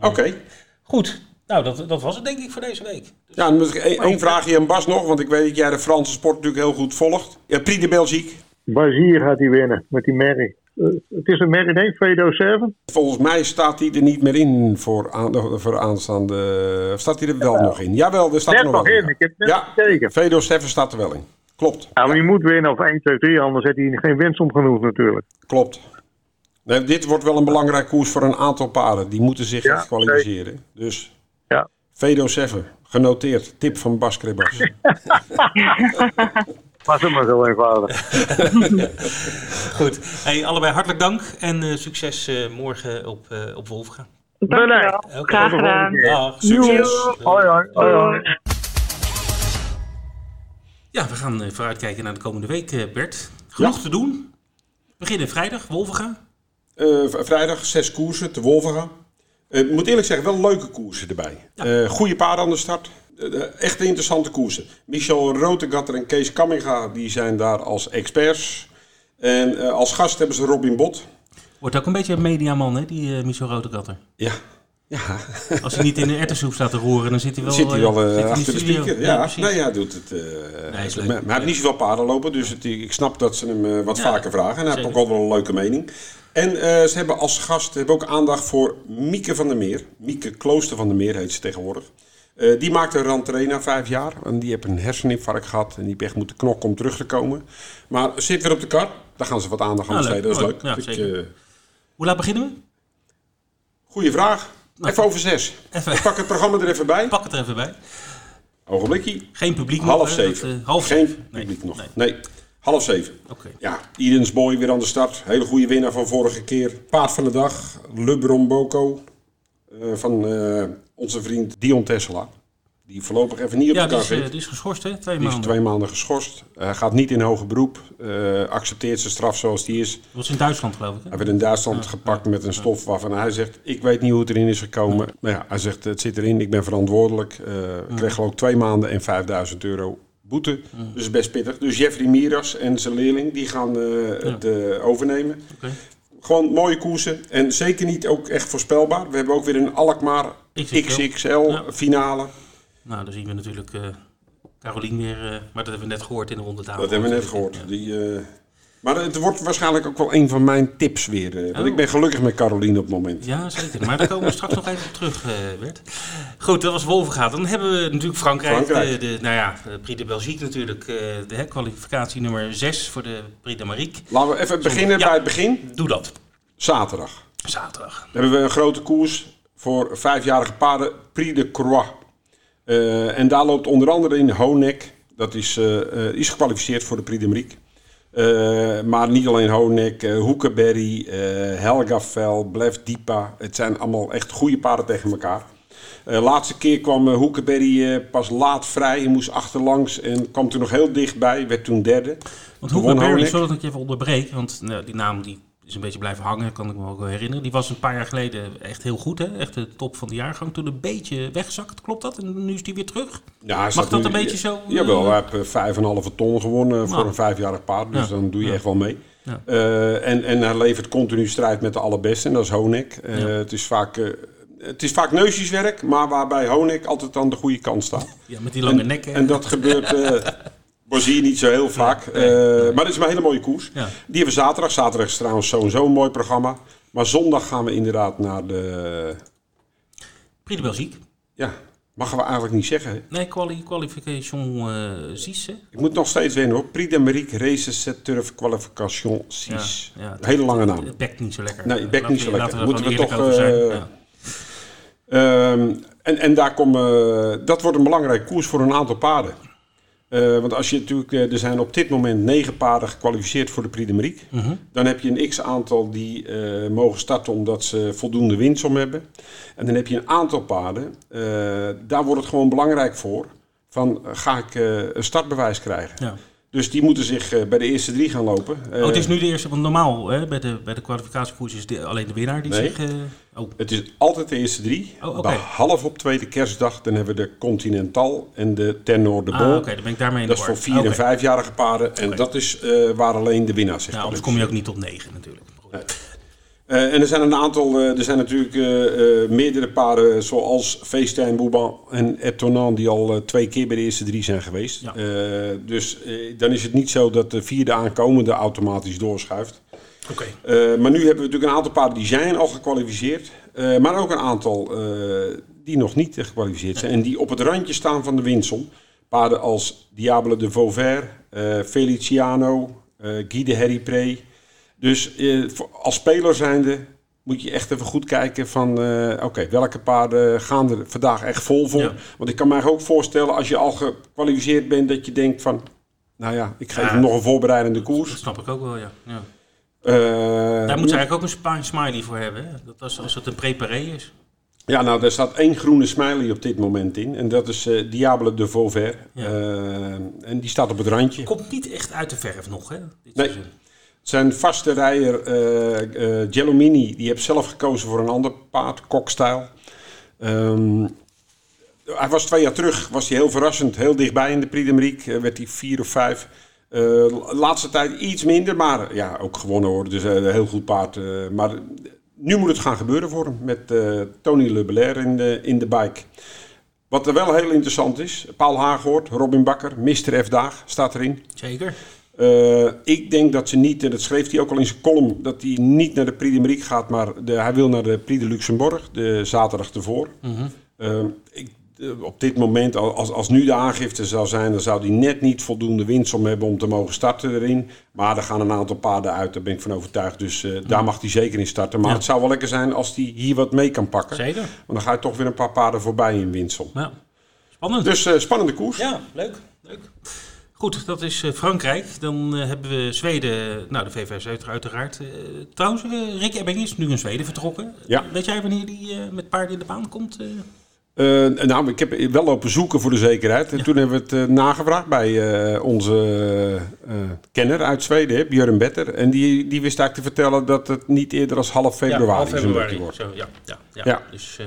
Oké. Goed. Nou, dat, dat was het denk ik voor deze week. Dus, Ja, dan moet ik één vraagje aan Bas nog, want ik weet dat jij de Franse sport natuurlijk heel goed volgt. Ja, Prix de Belgique. Bazier gaat hij winnen met die merrie. Eh, het is een merrie, ik, Vedo 7. Volgens mij staat hij er niet meer in voor, aan, voor aanstaande... of Staat hij er wel nog in? Jawel, er staat Net er nog nog in, ik heb net Ja, gekeken. Vedo 7 staat er wel in. Klopt, Ja, maar die moet winnen of 1, 2, 3, anders heeft hij geen winst om genoeg natuurlijk. klopt. Nee, dit wordt wel een belangrijk koers voor een aantal paarden. Die moeten zich Ja, kwalificeren. Dus. Vedo 7, genoteerd. Tip van Bas Krebas. *laughs* Was het maar zo eenvoudig. *laughs* Goed. Hey, allebei hartelijk dank en eh, succes eh, morgen op, eh op Wolfga. Dankjewel. Graag gedaan. Dag, succes. Hoi, hoi, hoi, hoi. Ja, we gaan eh, vooruitkijken naar de komende week, eh, Bert. Genoeg Ja. te doen. We beginnen vrijdag, Wolvenga. Eh, vrijdag zes koersen te Wolvega. Eh, Ik moet eerlijk zeggen, wel leuke koersen erbij. Eh goede paarden aan de start. Eh, echt interessante koersen. Michel Rotegatter en Kees Kamminga die zijn daar als experts. En als gast hebben ze Robin Bot. Wordt ook een beetje een mediaman, hè, die Michel Rotegatter. Ja, ja. *laughs* Als hij niet in de erwtensoep staat te roeren, dan zit hij wel, zit hij wel in achter de speaker. Ja, nee, ja, hij doet het. is maar, hij heeft niet zoveel paarden lopen, dus het, ik snap dat ze hem wat Ja, vaker vragen. En hij heeft ook wel een leuke mening. En eh, ze hebben als gast hebben ook aandacht voor Mieke van der Meer. Mieke Klooster van der Meer heet ze tegenwoordig. Eh, die maakte een rentree na vijf jaar. En die heeft een herseninfarct gehad. En die heeft echt moeten knokken om terug te komen. Maar zit weer op de kar. Daar gaan ze wat aandacht aan Ah, besteden. Dat is Mooi. leuk. Ja, eh, Hoe laat beginnen we? goeie vraag. Nou. even over zes. Even. Ik pak het programma er even bij. Pak het er even bij. Ogenblikje. Geen publiek nog, Half hè? zeven. Dat, half Geen zeven. Nee. publiek nog. Nee. Nee. Half zeven. Oké. Ja, Edens Boy weer aan de start. Hele goede winnaar van vorige keer. Paard van de dag, Lebron Boko. eh, van eh, onze vriend Dion Tesla. Die voorlopig even niet op Ja, de kar is, eh, zit. die is geschorst, hè? Twee Die is maanden. twee maanden geschorst. Hij gaat niet in hoger beroep. accepteert zijn straf zoals die is. Dat was in Duitsland, geloof ik. Hè? Hij werd in Duitsland gepakt met een stof waarvan hij zegt... ik weet niet hoe het erin is gekomen. Maar ja, hij zegt, het zit erin, ik ben verantwoordelijk. Ik kreeg geloof ik twee maanden en 5000 euro boete. Dus best pittig. Dus Jeffrey Miras en zijn leerling, die gaan eh, het eh, overnemen. Gewoon mooie koersen. En zeker niet ook echt voorspelbaar. We hebben ook weer een Alkmaar XXL. XXL Ja. finale. Nou, dan zien we natuurlijk eh Carolien weer. maar dat hebben we net gehoord in de ronde tafel. Dat hebben we net gehoord. Die, eh, maar het wordt waarschijnlijk ook wel een van mijn tips weer. eh, want Oh. ik ben gelukkig met Caroline op het moment. Ja, zeker. Maar daar komen we straks nog even op terug, eh Bert. Goed, dat was Wolvengaat. Dan hebben we natuurlijk Frankrijk. Frankrijk. De, de, nou ja, de Prix de Belgique natuurlijk. eh, de hè, kwalificatie nummer 6 voor de Prix de Marique. Laten we even beginnen Ja. bij het begin. Doe dat. Zaterdag. Zaterdag. Dan hebben we een grote koers voor vijfjarige paarden, Prix de Croix. Eh, en daar loopt onder andere in Honek, dat is, eh, eh, is gekwalificeerd voor de Prix de Marique. Eh, maar niet alleen Honek, eh Hoekeberry, eh Helgavel, Blef Dipa. Het zijn allemaal echt goede paarden tegen elkaar. Eh, laatste keer kwam uh, Hoekenberry uh, pas laat vrij. Hij moest achterlangs en kwam toen nog heel dichtbij. Werd toen derde. Want Hoekenberry, sorry dat ik je even onderbreek. Want nou, die naam die is een beetje blijven hangen, kan ik me ook wel herinneren. Die was een paar jaar geleden echt heel goed, hè? Echt de top van de jaargang. Toen een beetje weggezakt, klopt dat? En nu is die weer terug? Ja, Mag dat nu, een beetje zo? Jawel, hij heeft vijf en halve ton gewonnen nou. voor een vijfjarig paard. Dus ja. dan doe je ja. echt wel mee. Ja. Uh, en, en hij levert continu strijd met de allerbeste. En dat is Honek. Uh, het is vaak... Uh, het is vaak neusjeswerk, maar waarbij Honek altijd aan de goede kant staat. Ja, met die lange en, nek. Hè? En dat gebeurt... *laughs* je niet zo heel vaak. Nee, nee, nee. maar het is een hele mooie koers. Die hebben we zaterdag. Zaterdag is trouwens sowieso een mooi programma. Maar zondag gaan we inderdaad naar de... Prix de Belgique. Ja, Mogen we eigenlijk niet zeggen. Hè? Nee, quali qualification uh, 6. Ik moet nog steeds winnen hoor. Prix d'Amérique Races Turf Qualification 6. Ja, Hele lange naam. Het bekt niet zo lekker. Nee, het bekt niet zo lekker. Moeten we toch... Uh, ja. um, en, en daar komen... dat wordt een belangrijke koers voor een aantal paarden. Uh, want als je natuurlijk, uh, er zijn op dit moment negen paarden gekwalificeerd voor de Prix. Uh -huh. Dan heb je een x-aantal die uh, mogen starten omdat ze voldoende winstsom hebben. En dan heb je een aantal paarden, daar wordt het gewoon belangrijk voor. Van, ga ik een startbewijs krijgen? Ja. Dus die moeten zich uh, bij de eerste drie gaan lopen. Oh, het is nu de eerste, want normaal hè, bij de, bij de kwalificatiekoers is de, alleen de winnaar die nee, zich... Uh, oh. Het is altijd de eerste drie. Oh, okay. Behalve op tweede kerstdag, dan hebben we de Continental en de Tenor de. Ah, oké, dan ben ik daarmee in Dat is voor vier- okay. en vijfjarige paarden. En dat is waar alleen de winnaar zich nou, anders kom je ook niet tot negen natuurlijk. Nee. Uh, en er zijn een aantal, uh, er zijn natuurlijk uh, meerdere paarden zoals Feestijn, Bouban en Etonant die al twee keer bij de eerste drie zijn geweest. Ja. dus dan is het niet zo dat de vierde aankomende automatisch doorschuift. Okay. maar nu hebben we natuurlijk een aantal paarden die zijn al gekwalificeerd, maar ook een aantal die nog niet gekwalificeerd zijn en die op het randje staan van de winsom. Paarden als Diable de Vauvert, Feliciano, Guy de Herripré. Dus eh, als speler zijnde moet je echt even goed kijken van... Uh, oké, okay, welke paarden gaan er vandaag echt vol voor? Ja. Want ik kan mij ook voorstellen als je al gekwalificeerd bent... dat je denkt van, nou ja, ik geef ja, hem nog een voorbereidende koers. Dat snap ik ook wel, ja. ja. Uh, Daar moet ze eigenlijk ook een smiley voor hebben. Hè? Dat als, als het een preparé is. Ja, nou, daar staat één groene smiley op dit moment in. En dat is uh, Diable de Vauvert. Ja. en die staat op het randje. Komt niet echt uit de verf nog, hè? Dit nee. Seizoen. Zijn vaste rijder uh, uh, Gelomini, die heeft zelf gekozen voor een ander paard, Kokstijl. Um, hij was twee jaar terug, was hij heel verrassend, heel dichtbij in de Prix. Uh, werd hij vier of vijf. Laatste tijd iets minder, maar ja, ook gewonnen hoor. Dus een heel goed paard. Maar nu moet het gaan gebeuren voor hem met Tony Le Belair in de, in de bike. Wat er wel heel interessant is, Paul Haaghoort, Robin Bakker, Mr. F. Daag staat erin. Zeker. Uh, ik denk dat ze niet, en dat schreef hij ook al in zijn column, dat hij niet naar de Prix d'Amérique gaat, maar de, hij wil naar de Prix de Luxembourg, de zaterdag ervoor. Mm -hmm. uh, ik, uh, op dit moment, als, als nu de aangifte zou zijn, dan zou hij net niet voldoende winst om hebben om te mogen starten erin. Maar er gaan een aantal paarden uit, daar ben ik van overtuigd. Dus mm -hmm. daar mag hij zeker in starten. Maar ja. het zou wel lekker zijn als hij hier wat mee kan pakken. Zeker. Want dan ga je toch weer een paar paarden voorbij in winst. Ja. Spannend. Dus spannende koers. Ja, leuk. leuk. Goed, dat is uh, Frankrijk. Dan uh, hebben we Zweden, nou de VVS uiteraard. Uh, trouwens, Rick Ebbing is nu in Zweden vertrokken. Ja. Weet jij wanneer die met paarden in de baan komt? nou, ik heb wel lopen zoeken voor de zekerheid. En ja. toen hebben we het nagevraagd bij onze kenner uit Zweden, Björn Better. En die, die wist eigenlijk te vertellen dat het niet eerder als half februari, ja, half februari wordt. Zo, ja, ja, ja. ja. Dus...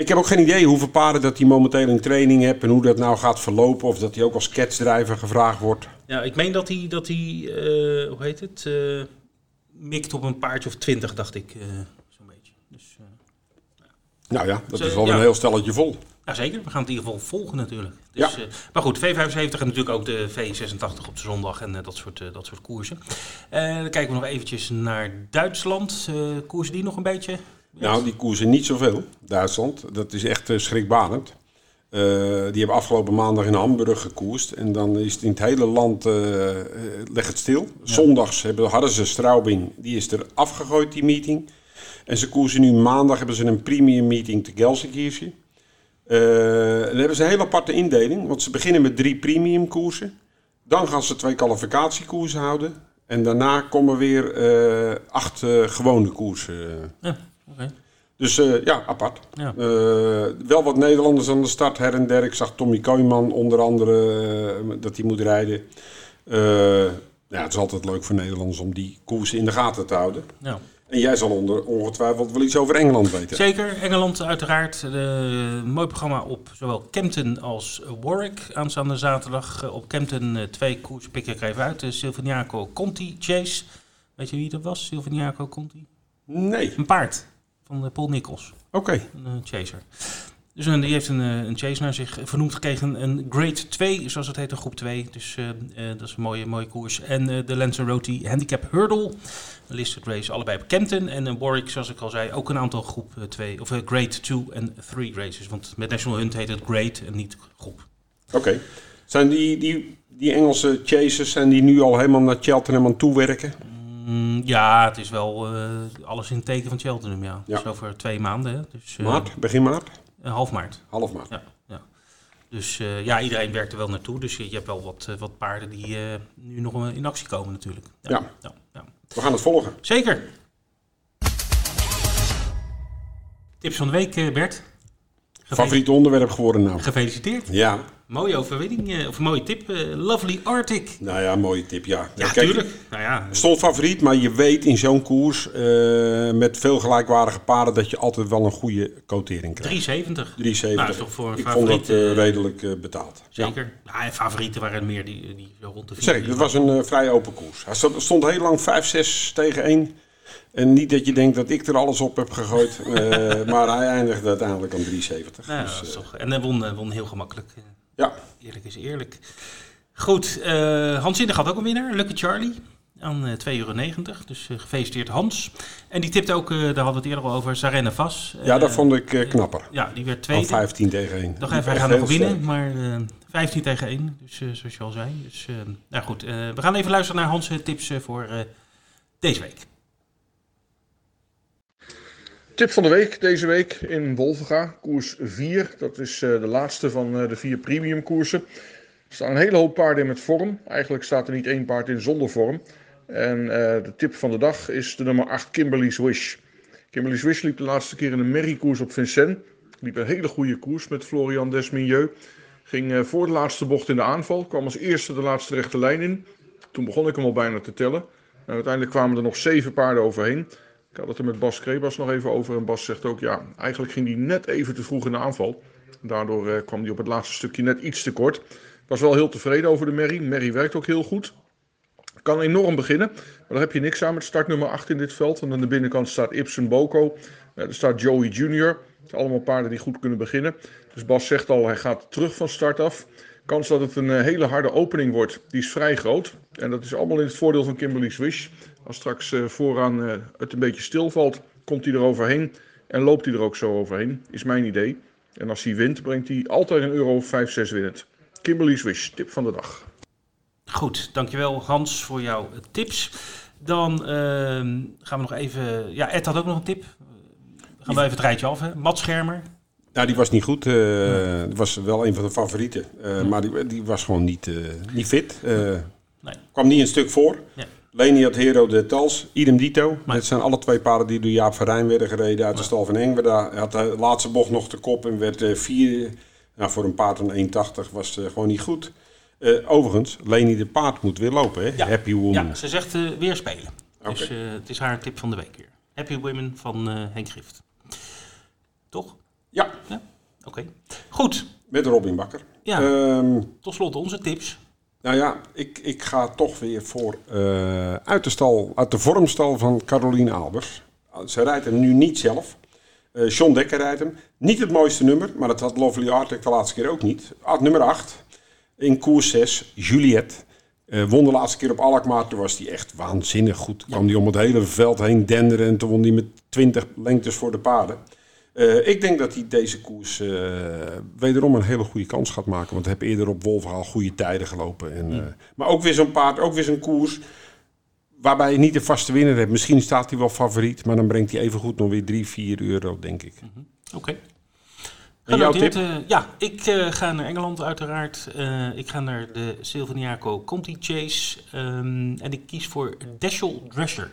Ik heb ook geen idee hoeveel paarden dat hij momenteel in training heeft en hoe dat nou gaat verlopen. Of dat hij ook als catchdrijver gevraagd wordt. Ja, ik meen dat hij, dat hij uh, hoe heet het, uh, mikt op een paardje of twintig, dacht ik, uh, zo'n beetje. Dus, ja. Nou ja, dat dus, is wel ja. een heel stelletje vol. Ja, zeker. We gaan het in ieder geval volgen natuurlijk. Dus, ja. maar goed, V75 en natuurlijk ook de V86 op de zondag en dat, soort, dat soort koersen. dan kijken we nog eventjes naar Duitsland. koersen die nog een beetje... Nou, die koersen niet zoveel, Duitsland. Dat is echt uh, schrikbarend. Uh, die hebben afgelopen maandag in Hamburg gekoerst. En dan is het in het hele land, uh, leg het stil. Ja. Zondags hebben, hadden ze Straubing, die is er afgegooid, die meeting. En ze koersen nu maandag, hebben ze een premium meeting te Gelsenkirchen. Uh, dan hebben ze een hele aparte indeling, want ze beginnen met drie premium koersen. Dan gaan ze twee kwalificatiekoersen houden. En daarna komen weer acht gewone koersen. Ja. Okay. Dus eh, ja, apart. Ja. Eh, wel wat Nederlanders aan de start her en der. Ik zag Tommy Kooijman onder andere eh, dat hij moet rijden. Eh, ja, het is altijd leuk voor Nederlanders om die koers in de gaten te houden. Ja. En jij zal onder, ongetwijfeld wel iets over Engeland weten. Zeker, Engeland uiteraard. Mooi programma op zowel Kempton als Warwick aanstaande zaterdag. Op Kempton twee koers pik ik even uit. De Silviniaco Conti Chase. Weet je wie dat was, Silviniaco Conti? Nee, Een paard van eh, Paul Nichols, oké. een eh, chaser. Dus een, die heeft een, eh, een chase naar zich vernoemd gekregen. Een Grade 2, zoals het heet, een groep 2. Dus dat is een mooie, mooie koers. En eh, de Lanzarote Handicap Hurdle. Een listed race, allebei op Kempton. En een Warwick, zoals ik al zei, ook een aantal groep 2. Of Grade 2 en 3 races. Want met National Hunt heet het Grade en niet groep. Oké. Zijn die, die, die Engelse chasers zijn die nu al helemaal naar Cheltenham aan toewerken? Mm, ja, het is wel eh, alles in het teken van Cheltenham, ja. Ja. Dus over twee maanden, hè. Dus, eh, Maart, begin maart? eh, half maart. Half maart. Ja, ja. Dus ja, iedereen werkt er wel naartoe. Dus je, je hebt wel wat, wat paarden die nu nog in actie komen natuurlijk. Ja. ja, ja. We gaan het volgen. Zeker. Tips van de week, Bert. Favoriet onderwerp geworden nou. Gefeliciteerd. Ja, Mooie overwinning, eh, of mooie tip. eh, lovely Arctic. nou ja, mooie tip, ja. Ja, Kijk, tuurlijk. Nou ja, Stond favoriet, maar je weet in zo'n koers eh, met veel gelijkwaardige paarden dat je altijd wel een goede quotering krijgt. 370. 3,70. Nou, is toch voor Ik vond dat eh, eh, redelijk eh, betaald. Zeker. Ja, en favorieten waren er meer die, die rond de vier. Ik, het was een eh, vrij open koers. Hij stond heel lang 5-6 tegen 1. En niet dat je denkt dat ik er alles op heb gegooid. eh, *laughs* maar hij eindigde uiteindelijk aan 3,70. Nou, Dus, dat eh, toch, en hij won, won heel gemakkelijk. Eh, ja, Eerlijk is eerlijk. Goed, Hans Zinnig had ook een winnaar, Lucky Charlie. Aan eh 2,90 euro. Dus gefeliciteerd Hans. En die tipte ook, daar hadden we het eerder al over, Sarenne Vas. ja, dat vond ik knapper. Ja, die werd Van tweede. 15 tegen 1. Nog even, hij gaat nog winnen, maar eh 15 tegen 1. Dus zoals je al zei. Dus, nou goed, we gaan even luisteren naar Hans' tips voor deze week. Tip van de week deze week in Wolvenga, koers 4. Dat is eh, de laatste van eh, de vier premium koersen. Er staan een hele hoop paarden in met vorm. Eigenlijk staat er niet één paard in zonder vorm. En eh, de tip van de dag is de nummer 8 Kimberly's Wish. Kimberly's Wish liep de laatste keer in een merriekoers op Vincennes. Liep een hele goede koers met Florian Desminieux. Ging voor de laatste bocht in de aanval. Kwam als eerste de laatste rechte lijn in. Toen begon ik hem al bijna te tellen. En uiteindelijk kwamen er nog zeven paarden overheen. Ik had het er met Bas Krebas nog even over. En Bas zegt ook, ja, eigenlijk ging hij net even te vroeg in de aanval. Daardoor eh, kwam hij op het laatste stukje net iets te kort. Was wel heel tevreden over de Merrie. Merrie werkt ook heel goed. Kan enorm beginnen, maar daar heb je niks aan met startnummer 8 in dit veld. En aan de binnenkant staat Ibsen Boko. Eh, er staat Joey Junior. Allemaal paarden die goed kunnen beginnen. Dus Bas zegt al, hij gaat terug van start af. Kans dat het een eh, hele harde opening wordt, die is vrij groot. En dat is allemaal in het voordeel van Kimberly Swish. Als straks eh, vooraan eh, het een beetje stilvalt, komt hij er overheen. En loopt hij er ook zo overheen, is mijn idee. En als hij wint, brengt hij altijd een euro of 5, 6 winnend. Kimberly Swish, tip van de dag. Goed, dankjewel Hans voor jouw tips. Dan ehm, gaan we nog even... Ja, Ed had ook nog een tip. Dan gaan we even het rijtje af. Hè? Matt Schermer. Nou, die was niet goed. Het was wel een van de favorieten. Eh, Maar die, die was gewoon niet, eh, niet fit. Nee. Kwam niet een stuk voor. Ja. Leni had Hero de Tals, idem dito. Dat zijn alle twee paarden die door Jaap van Rijn werden gereden uit de stal van Engwerda. Hij had de laatste bocht nog te kop en werd vier. Nou, voor een paard van 1,80 was het gewoon niet goed. Overigens, Leni de paard moet weer lopen, hè? Ja. Happy Woman. Ja, ze zegt weer spelen. Dus Oké. eh, het is haar tip van de week weer. Happy Women van Henk Grift. Toch? Ja, Oké. Goed. met Robin Bakker. Ja, Ehm, tot slot onze tips. Nou ja, ik, ik ga toch weer voor eh, uit, de stal, uit de vormstal van Caroline Albers. Ze rijdt hem nu niet zelf. Eh John Dekker rijdt hem. Niet het mooiste nummer, maar dat had Lovely Arctic de laatste keer ook niet. Nummer 8 in koers 6, Juliette. Eh, won de laatste keer op Alkmaar. Toen was hij echt waanzinnig goed. Kwam hij om het hele veld heen denderen. En toen won hij met 20 lengtes voor de paarden. Eh, ik denk dat hij deze koers eh, wederom een hele goede kans gaat maken. Want hij heeft eerder op Wolverhaal goede tijden gelopen. En, eh, maar ook weer zo'n paard, ook weer zo'n koers. Waarbij je niet de vaste winnaar hebt. Misschien staat hij wel favoriet. Maar dan brengt hij evengoed nog weer 3, 4 euro, denk ik. Oké. En jouw tip? ja, ik ga naar Engeland uiteraard. Ik ga naar de Silvaniaco Conti Chase. ehm, en ik kies voor Dashel Drescher.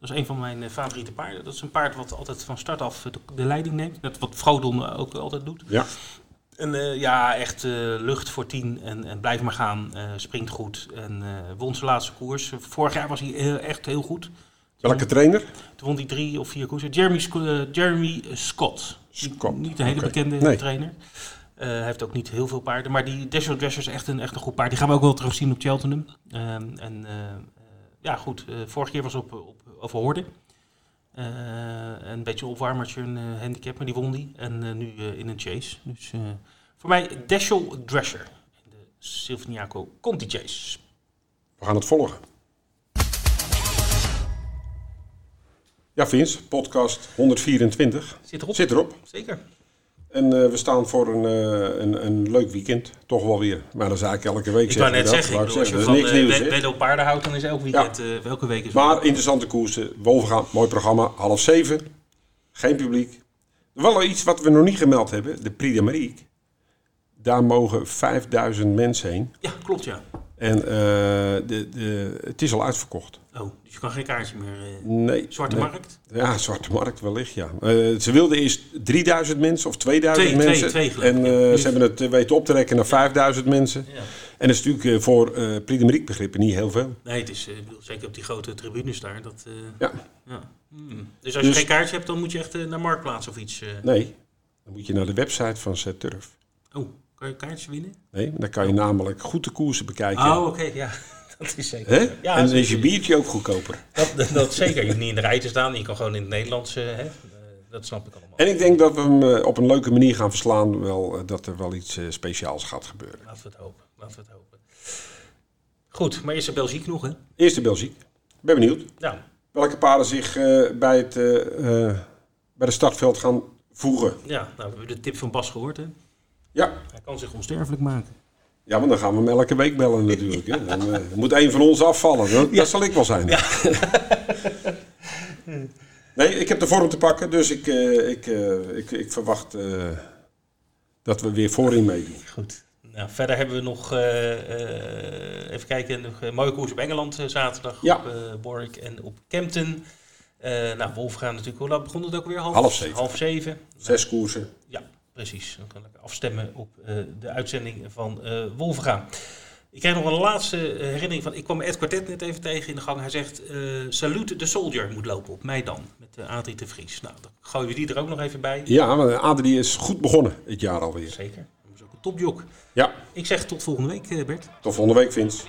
Dat is een van mijn eh, favoriete paarden. Dat is een paard wat altijd van start af de, de leiding neemt. Net wat Frodon ook altijd doet. Ja. En eh, ja, echt eh, lucht voor tien en, en blijf maar gaan. springt goed en won zijn laatste koers. Vorig jaar was hij heel- echt heel goed. Welke trainer? Toen won hij drie of vier koersen. Jeremy, Sc- Jeremy Scott. Scott, Niet een hele bekende Nee. trainer. Hij heeft ook niet heel veel paarden. Maar die Dashiell Dresser is echt een, echt een goed paard. Die gaan we ook wel terug zien op Cheltenham. Ehm, en ja, goed. eh, vorige keer was op, op Overhoorde. Eh, een beetje een opwarmertje, een eh, handicap. Maar die won die. En nu in een chase. Dus voor mij Dashiell Dresser. In de Silviniaco Conti Chase. We gaan het volgen. Ja, Vince, podcast 124 Zit erop. zit erop. Zeker. En eh, we staan voor een, eh, een, een leuk weekend. Toch wel weer. Maar dat is eigenlijk elke week. Ik wou net we dat. zeggen, ik bedoel, als je Dat van is niks eh, nieuws, Wed- op paarden houdt, dan is elk weekend, welke week is Maar interessante koersen. Wolfgaan, mooi programma. Half zeven. Geen publiek. Wel iets wat we nog niet gemeld hebben. De Prix de. Daar mogen 5000 mensen heen. Ja, klopt ja. En eh, de, de, het is al uitverkocht. Oh, dus je kan geen kaartje meer. eh, Nee. Zwarte nee. markt? Ja, Zwarte Markt wellicht, ja. Eh, ze wilden eerst 3000 mensen of 2000 Twee- twee- mensen. twee ik, en ja. ze hebben het weten op te rekken naar 5000 mensen. Ja. En dat is natuurlijk voor Prix de Marique begrippen niet heel veel. Nee, het is zeker op die grote tribunes daar. Dat, Ja. ja. Hmm. Dus als je Dus- geen kaartje hebt, dan moet je echt naar Marktplaats of iets. Nee, dan moet je naar de website van Turf. Oh, kan je kaartjes winnen? Nee, dan kan je namelijk goed de koersen bekijken. Oh, oké, ja. *laughs* Dat is zeker. Ja, en dan is je biertje ook goedkoper. Dat, dat, zeker. Je hoeft niet in de rij te staan. Je kan gewoon in het Nederlands. eh, hè? Eh, dat snap ik allemaal. En ik denk dat we hem eh, op een leuke manier gaan verslaan. Wel, dat er wel iets speciaals gaat gebeuren. Laten we het hopen. Laten we het hopen. Goed, maar is er Belgiek nog, hè? Eerste Belgiek. Ben benieuwd. Nou, Welke paarden zich bij, het, bij de startveld gaan voegen. ja, nou, we hebben de tip van Bas gehoord, hè? Ja. Hij kan zich onsterfelijk maken. ja, want dan gaan we hem elke week bellen natuurlijk. Hè. Dan eh, moet een van ons afvallen. Dat, dat zal ik wel zijn. *laughs* nee, ik heb de vorm te pakken. Dus ik, eh, ik, eh, ik, ik verwacht dat we weer voorin meedoen. Goed. Nou, verder hebben we nog, even kijken, nog een mooie koers op Engeland zaterdag. Ja. Op Warwick en op Kempton. Nou, Wolfgaan natuurlijk, hoe laat begon het ook weer? Half, Half zeven. Half zeven. Zes koersen. Ja, precies. Dan kan ik afstemmen op eh, de uitzending van eh Wolfgaan. Ik krijg nog een laatste herinnering van. Ik kwam Ed Quartet net even tegen in de gang. Hij zegt: eh Salute the Soldier moet lopen op mij dan. Met de Adrie de Vries. Nou, dan gooien we die er ook nog even bij. Ja, maar Adrie is goed begonnen het jaar alweer. Zeker. Dat is ook een topjok. Ja, Ik zeg tot volgende week, Bert. tot volgende week Vince.